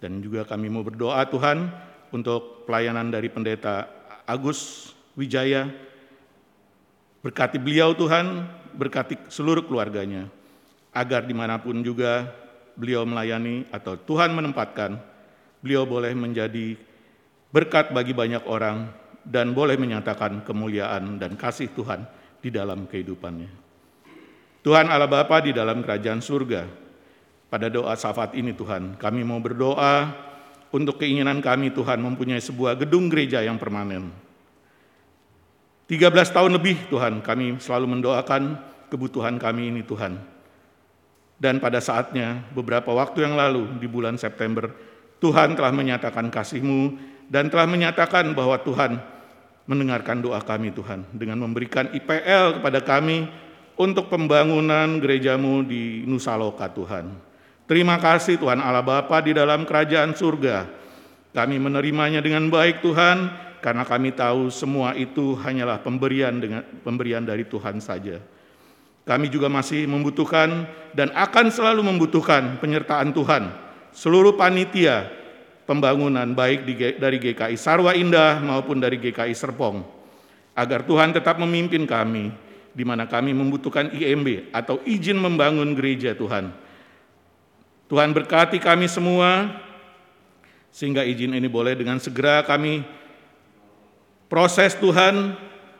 Dan juga kami mau berdoa Tuhan untuk pelayanan dari pendeta Agus Wijaya. Berkati beliau Tuhan, berkati seluruh keluarganya. Agar di mana pun juga beliau melayani atau Tuhan menempatkan, beliau boleh menjadi berkat bagi banyak orang dan boleh menyatakan kemuliaan dan kasih Tuhan di dalam kehidupannya. Tuhan Allah Bapa di dalam kerajaan surga, pada doa syafaat ini Tuhan, kami mau berdoa untuk keinginan kami Tuhan mempunyai sebuah gedung gereja yang permanen. 13 tahun lebih Tuhan kami selalu mendoakan kebutuhan kami ini Tuhan. Dan pada saatnya beberapa waktu yang lalu di bulan September Tuhan telah menyatakan kasih-Mu dan telah menyatakan bahwa Tuhan mendengarkan doa kami Tuhan dengan memberikan IPL kepada kami untuk pembangunan gerejamu di Nusa Loka Tuhan. Terima kasih Tuhan Allah Bapa di dalam kerajaan surga. Kami menerimanya dengan baik Tuhan karena kami tahu semua itu hanyalah pemberian dengan pemberian dari Tuhan saja. Kami juga masih membutuhkan dan akan selalu membutuhkan penyertaan Tuhan. Seluruh panitia pembangunan baik dari GKI Sarwa Indah maupun dari GKI Serpong. Agar Tuhan tetap memimpin kami di mana kami membutuhkan IMB atau izin membangun gereja Tuhan. Tuhan berkati kami semua sehingga izin ini boleh dengan segera kami proses Tuhan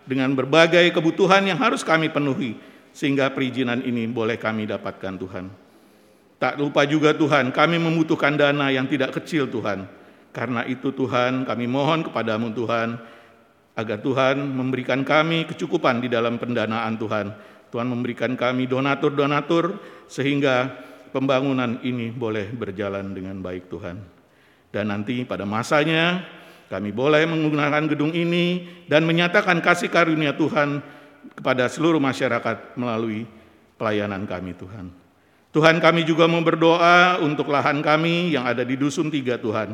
dengan berbagai kebutuhan yang harus kami penuhi sehingga perizinan ini boleh kami dapatkan Tuhan. Tak lupa juga Tuhan, kami membutuhkan dana yang tidak kecil Tuhan. Karena itu Tuhan, kami mohon kepadamu Tuhan, agar Tuhan memberikan kami kecukupan di dalam pendanaan Tuhan. Tuhan memberikan kami donatur-donatur sehingga pembangunan ini boleh berjalan dengan baik Tuhan. Dan nanti pada masanya kami boleh menggunakan gedung ini dan menyatakan kasih karunia Tuhan kepada seluruh masyarakat melalui pelayanan kami Tuhan. Tuhan kami juga mau berdoa untuk lahan kami yang ada di Dusun Tiga Tuhan.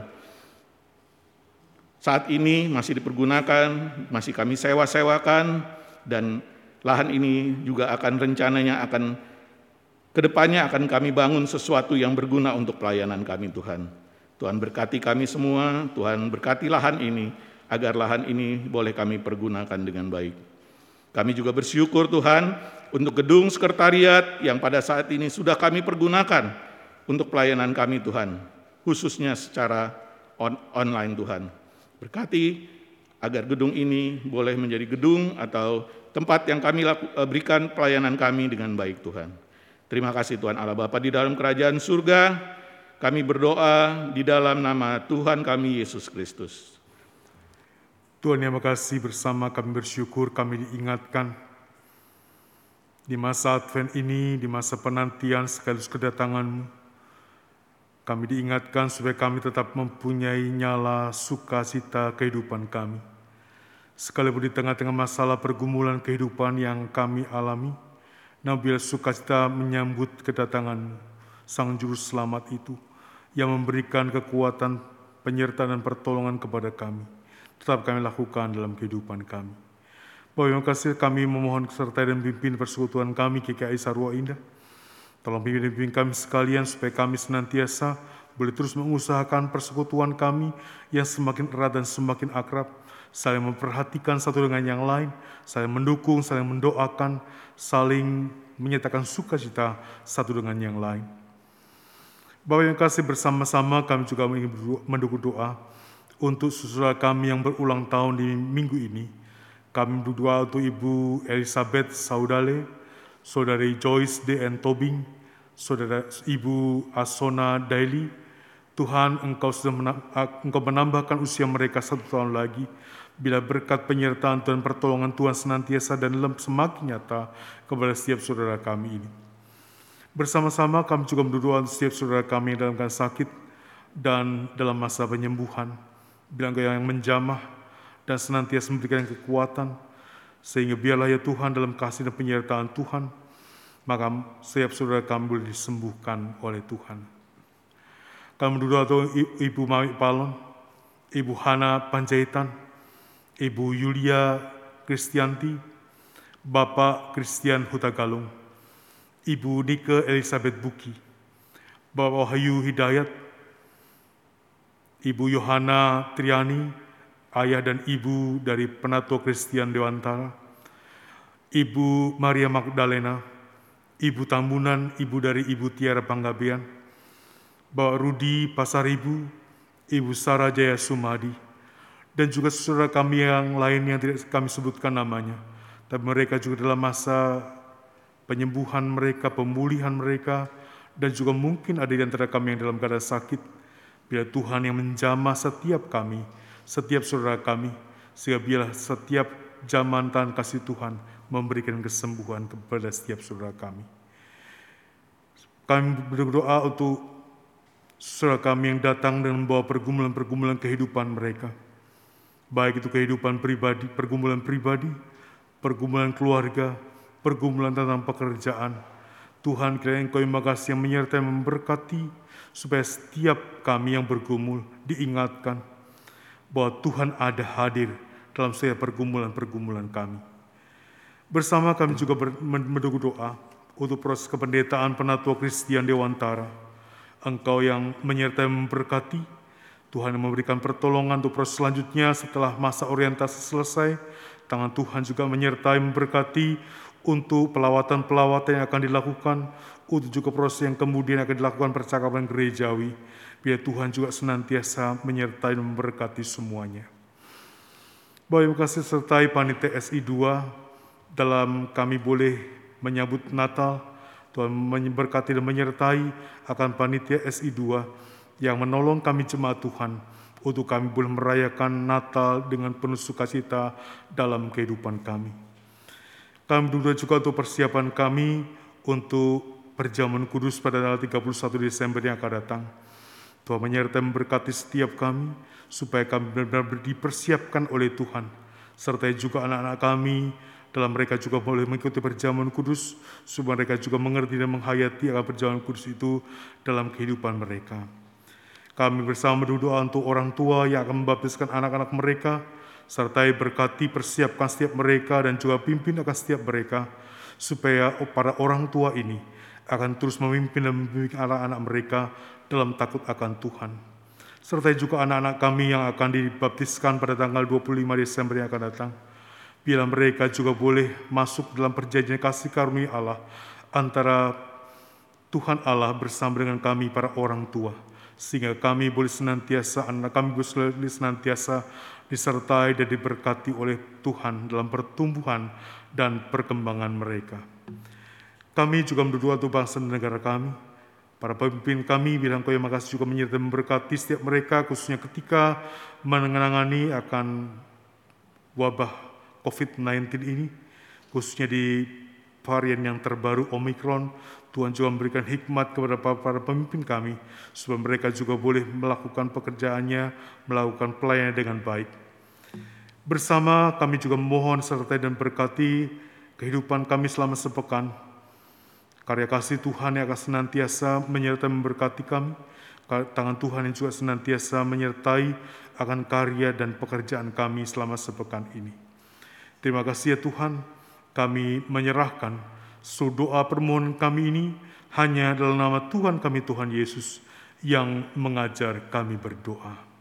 Saat ini masih dipergunakan, masih kami sewa-sewakan, dan lahan ini juga akan rencananya akan ke depannya akan kami bangun sesuatu yang berguna untuk pelayanan kami Tuhan. Tuhan berkati kami semua, Tuhan berkati lahan ini, agar lahan ini boleh kami pergunakan dengan baik. Kami juga bersyukur Tuhan untuk gedung sekretariat yang pada saat ini sudah kami pergunakan untuk pelayanan kami Tuhan, khususnya secara on online Tuhan. Berkati agar gedung ini boleh menjadi gedung atau tempat yang kami berikan pelayanan kami dengan baik Tuhan. Terima kasih Tuhan Allah Bapa di dalam kerajaan surga. Kami berdoa di dalam nama Tuhan kami Yesus Kristus. Tuhan yang makasih bersama kami bersyukur kami diingatkan di masa Advent ini, di masa penantian sekaligus kedatanganmu. Kami diingatkan supaya kami tetap mempunyai nyala sukacita kehidupan kami. Sekalipun di tengah-tengah masalah pergumulan kehidupan yang kami alami, namun bila sukacita menyambut kedatangan Sang Juru Selamat itu, yang memberikan kekuatan, penyertaan dan pertolongan kepada kami, tetap kami lakukan dalam kehidupan kami. Bapak yang kasih kami memohon serta dan pimpin persekutuan kami KKI Sarwa Indah. Tolong pimpin pimpin kami sekalian supaya kami senantiasa boleh terus mengusahakan persekutuan kami yang semakin erat dan semakin akrab, saling memperhatikan satu dengan yang lain, saling mendukung, saling mendoakan, saling menyatakan sukacita satu dengan yang lain. Bapak yang kasih bersama-sama kami juga ingin mendukung doa untuk saudara kami yang berulang tahun di minggu ini. Kami berdoa untuk Ibu Elizabeth Saudale, Saudari Joyce D. N. Tobing, Saudara Ibu Asona Daily. Tuhan, Engkau sudah Engkau menambahkan usia mereka satu tahun lagi. Bila berkat penyertaan dan pertolongan Tuhan senantiasa dan semakin nyata kepada setiap saudara kami ini. Bersama-sama kami juga berdoa untuk setiap saudara kami yang dalam keadaan sakit dan dalam masa penyembuhan. Bila engkau yang menjamah dan senantiasa memberikan kekuatan, sehingga biarlah ya Tuhan dalam kasih dan penyertaan Tuhan, maka setiap saudara kami boleh disembuhkan oleh Tuhan. Kami berdoa untuk Ibu Mami Palon, Ibu Hana Panjaitan, Ibu Yulia Kristianti, Bapak Christian Hutagalung, Ibu Nike Elizabeth Buki, Bapak Wahyu Hidayat, Ibu Yohana Triani, ayah dan ibu dari Penatua Kristen Dewantara, Ibu Maria Magdalena, Ibu Tambunan, ibu dari Ibu Tiara Panggabean, Bapak Rudi Pasaribu, Ibu Sarah Jaya Sumadi, dan juga saudara kami yang lain yang tidak kami sebutkan namanya. Tapi mereka juga dalam masa penyembuhan mereka, pemulihan mereka, dan juga mungkin ada di antara kami yang dalam keadaan sakit. Bila Tuhan yang menjamah setiap kami, setiap saudara kami, sehingga biarlah setiap zaman Tuhan kasih Tuhan memberikan kesembuhan kepada setiap saudara kami. Kami berdoa untuk saudara kami yang datang dan membawa pergumulan-pergumulan kehidupan mereka. Baik itu kehidupan pribadi, pergumulan pribadi, pergumulan keluarga, pergumulan tentang pekerjaan. Tuhan kiranya Engkau yang makasih yang menyertai memberkati supaya setiap kami yang bergumul diingatkan bahwa Tuhan ada hadir dalam setiap pergumulan-pergumulan kami. Bersama kami juga mendukung doa untuk proses kependetaan penatua Kristian Dewantara. Engkau yang menyertai memberkati, Tuhan yang memberikan pertolongan untuk proses selanjutnya setelah masa orientasi selesai. Tangan Tuhan juga menyertai memberkati untuk pelawatan-pelawatan yang akan dilakukan, untuk juga proses yang kemudian akan dilakukan percakapan gerejawi. Biar Tuhan juga senantiasa menyertai dan memberkati semuanya. Bapak Ibu kasih sertai panitia SI2 dalam kami boleh menyambut Natal, Tuhan memberkati dan menyertai akan panitia SI2 yang menolong kami jemaat Tuhan untuk kami boleh merayakan Natal dengan penuh sukacita dalam kehidupan kami. Kami berdoa juga untuk persiapan kami untuk perjamuan kudus pada tanggal 31 Desember yang akan datang. Tuhan menyertai memberkati setiap kami, supaya kami benar-benar dipersiapkan oleh Tuhan. Serta juga anak-anak kami, dalam mereka juga boleh mengikuti perjamuan kudus, supaya mereka juga mengerti dan menghayati akan perjamuan kudus itu dalam kehidupan mereka. Kami bersama berdoa untuk orang tua yang akan membaptiskan anak-anak mereka, sertai berkati persiapkan setiap mereka dan juga pimpin akan setiap mereka, supaya para orang tua ini akan terus memimpin dan membimbing anak-anak mereka dalam takut akan Tuhan. Serta juga anak-anak kami yang akan dibaptiskan pada tanggal 25 Desember yang akan datang. Bila mereka juga boleh masuk dalam perjanjian kasih karunia Allah antara Tuhan Allah bersama dengan kami para orang tua. Sehingga kami boleh senantiasa, anak kami boleh senantiasa disertai dan diberkati oleh Tuhan dalam pertumbuhan dan perkembangan mereka. Kami juga berdoa untuk bangsa dan negara kami. Para pemimpin kami bilang kau yang makasih juga menyertai memberkati setiap mereka khususnya ketika menangani akan wabah COVID-19 ini khususnya di varian yang terbaru Omicron. Tuhan juga memberikan hikmat kepada para pemimpin kami, supaya mereka juga boleh melakukan pekerjaannya, melakukan pelayanan dengan baik. Bersama kami juga memohon sertai dan berkati kehidupan kami selama sepekan. Karya kasih Tuhan yang akan senantiasa menyertai memberkati kami, tangan Tuhan yang juga senantiasa menyertai akan karya dan pekerjaan kami selama sepekan ini. Terima kasih ya Tuhan, kami menyerahkan so doa permohonan kami ini hanya dalam nama Tuhan kami Tuhan Yesus yang mengajar kami berdoa.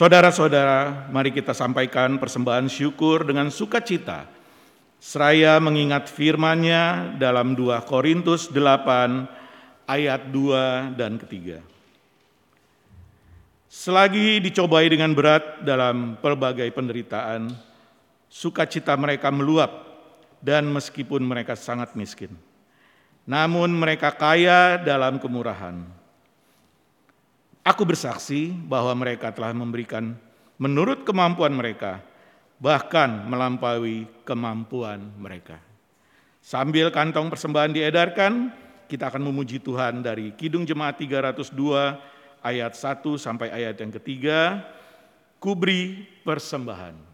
Saudara-saudara, mari kita sampaikan persembahan syukur dengan sukacita. Seraya mengingat firman-Nya dalam 2 Korintus 8 ayat 2 dan ketiga. Selagi dicobai dengan berat dalam pelbagai penderitaan, sukacita mereka meluap dan meskipun mereka sangat miskin. Namun mereka kaya dalam kemurahan. Aku bersaksi bahwa mereka telah memberikan menurut kemampuan mereka, bahkan melampaui kemampuan mereka. Sambil kantong persembahan diedarkan, kita akan memuji Tuhan dari Kidung Jemaat 302 ayat 1 sampai ayat yang ketiga, kubri persembahan.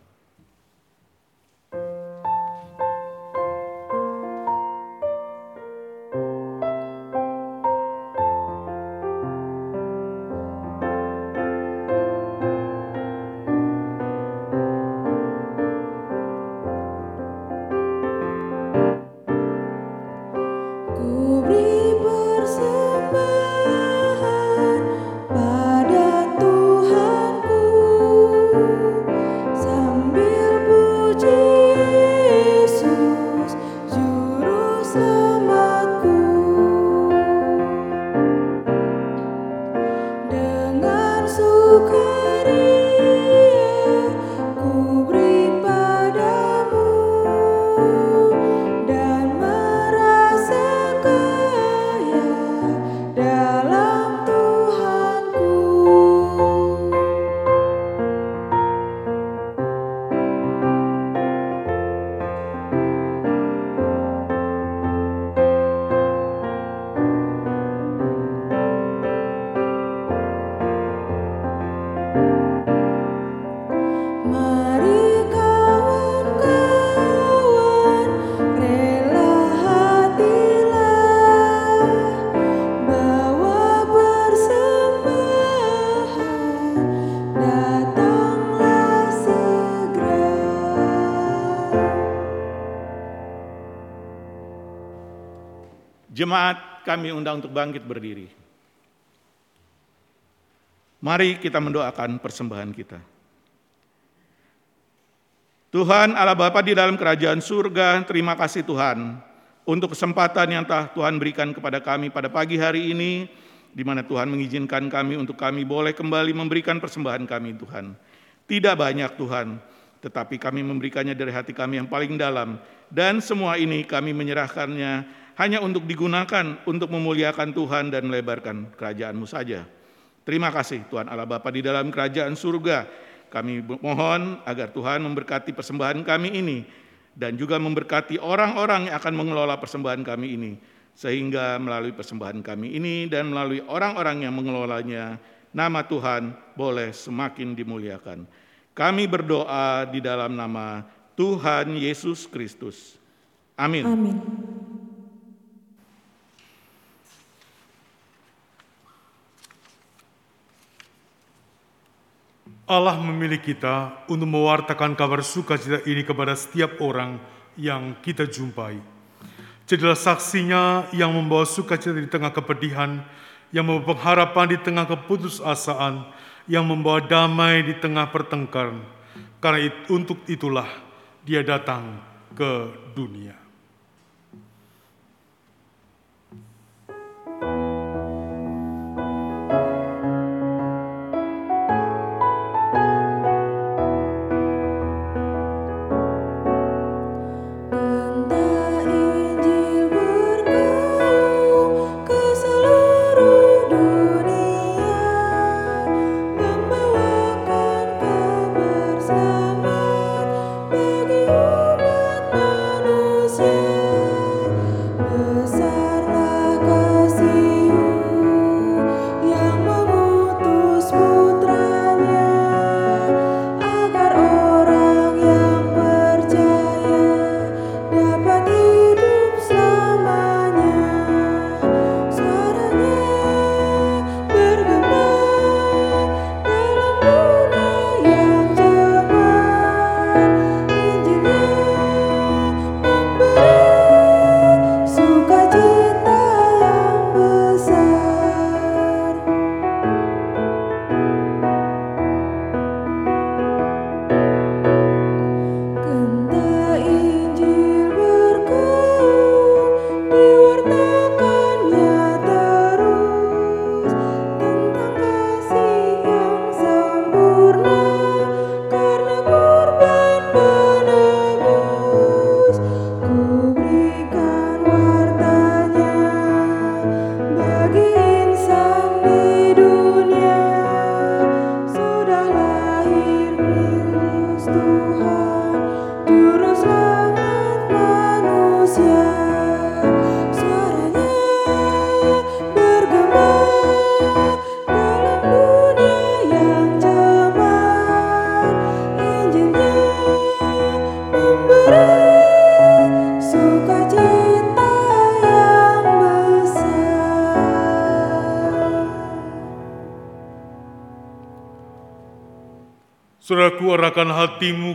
Jemaat kami undang untuk bangkit berdiri. Mari kita mendoakan persembahan kita. Tuhan Allah Bapa di dalam kerajaan surga, terima kasih Tuhan untuk kesempatan yang telah Tuhan berikan kepada kami pada pagi hari ini, di mana Tuhan mengizinkan kami untuk kami boleh kembali memberikan persembahan kami Tuhan. Tidak banyak Tuhan, tetapi kami memberikannya dari hati kami yang paling dalam. Dan semua ini kami menyerahkannya hanya untuk digunakan untuk memuliakan Tuhan dan melebarkan kerajaan-Mu saja. Terima kasih Tuhan Allah Bapa di dalam kerajaan surga. Kami mohon agar Tuhan memberkati persembahan kami ini dan juga memberkati orang-orang yang akan mengelola persembahan kami ini. Sehingga melalui persembahan kami ini dan melalui orang-orang yang mengelolanya, nama Tuhan boleh semakin dimuliakan. Kami berdoa di dalam nama Tuhan Yesus Kristus. Amin. Amin. Allah memilih kita untuk mewartakan kabar sukacita ini kepada setiap orang yang kita jumpai. Jadilah saksinya yang membawa sukacita di tengah kepedihan, yang membawa pengharapan di tengah keputusasaan, yang membawa damai di tengah pertengkaran. Karena it, untuk itulah dia datang ke dunia.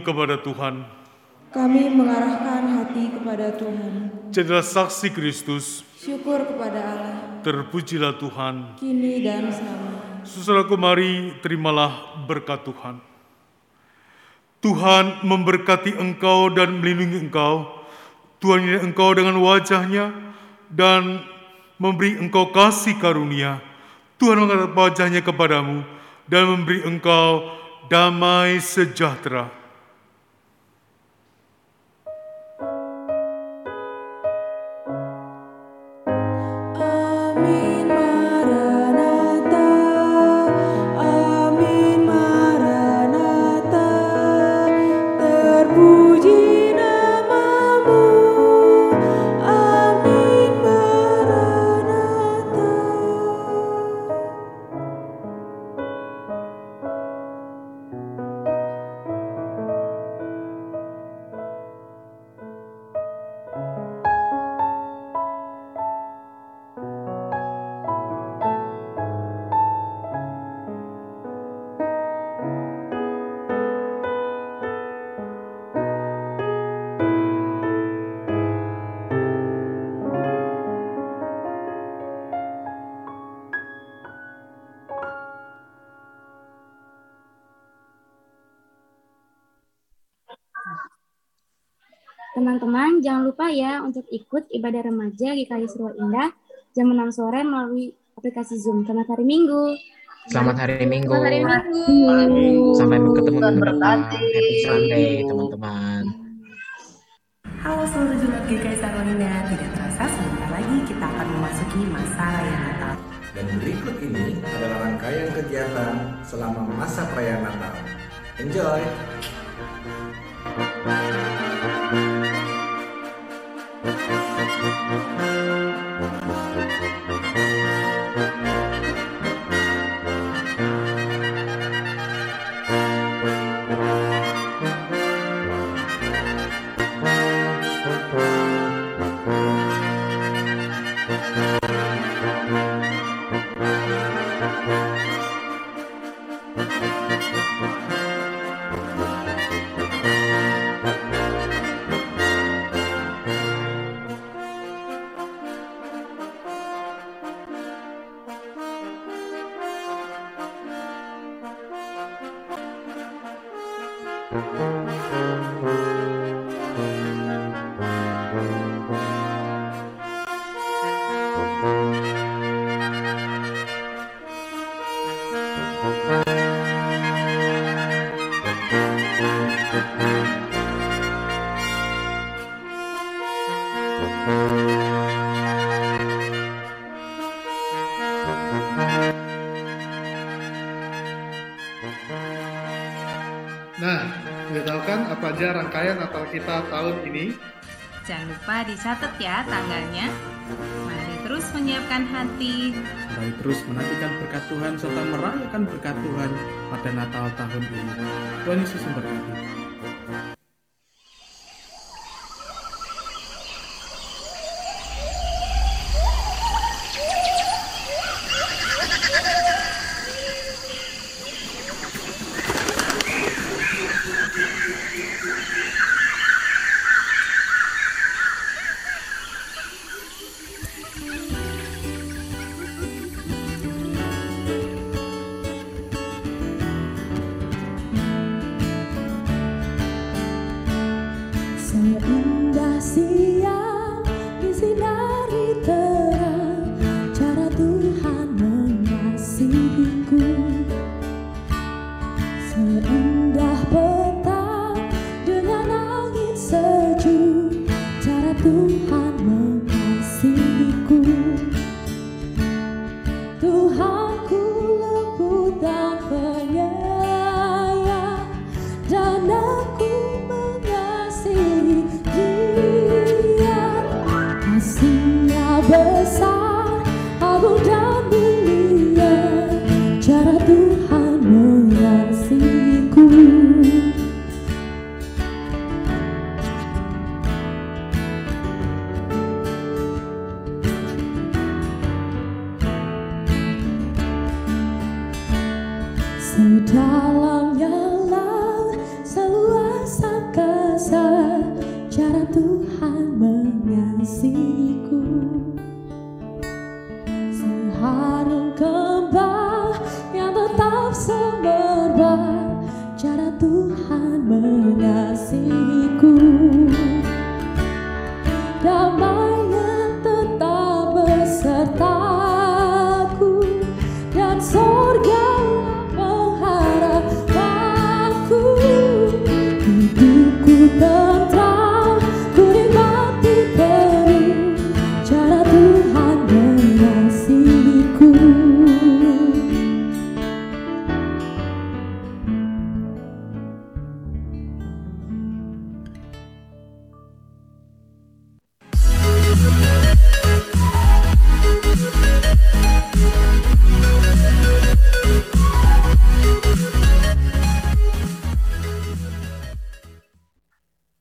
Hatimu kepada Tuhan. Kami mengarahkan hati kepada Tuhan. Jadilah saksi Kristus, Syukur kepada Allah, terpujilah Tuhan. kini dan selamanya. Saudaraku, mari terimalah berkat Tuhan. Tuhan memberkati engkau dan melindungi engkau. Tuhan ini engkau dengan wajahnya dan memberi engkau kasih karunia. Tuhan mengangkat wajahnya kepadamu dan memberi engkau damai sejahtera. Teman-teman, jangan lupa ya untuk ikut ibadah remaja GKI Surwa Indah jam 6 sore melalui aplikasi Zoom. Selamat hari Minggu. Selamat hari Minggu. Selamat hari Minggu. Sampai ketemu teman-teman. Happy Sunday, teman-teman. Halo seluruh jemaat GKI Sarwa Indah. Tidak terasa sebentar lagi kita akan memasuki masa raya Natal. Dan berikut ini adalah rangkaian kegiatan selama masa perayaan Natal. Enjoy! Rangkaian Natal kita tahun ini? Jangan lupa dicatat ya tanggalnya. Mari terus menyiapkan hati. Mari terus menantikan berkat Tuhan serta merayakan berkat Tuhan pada Natal tahun ini. Tuhan Yesus memberkati.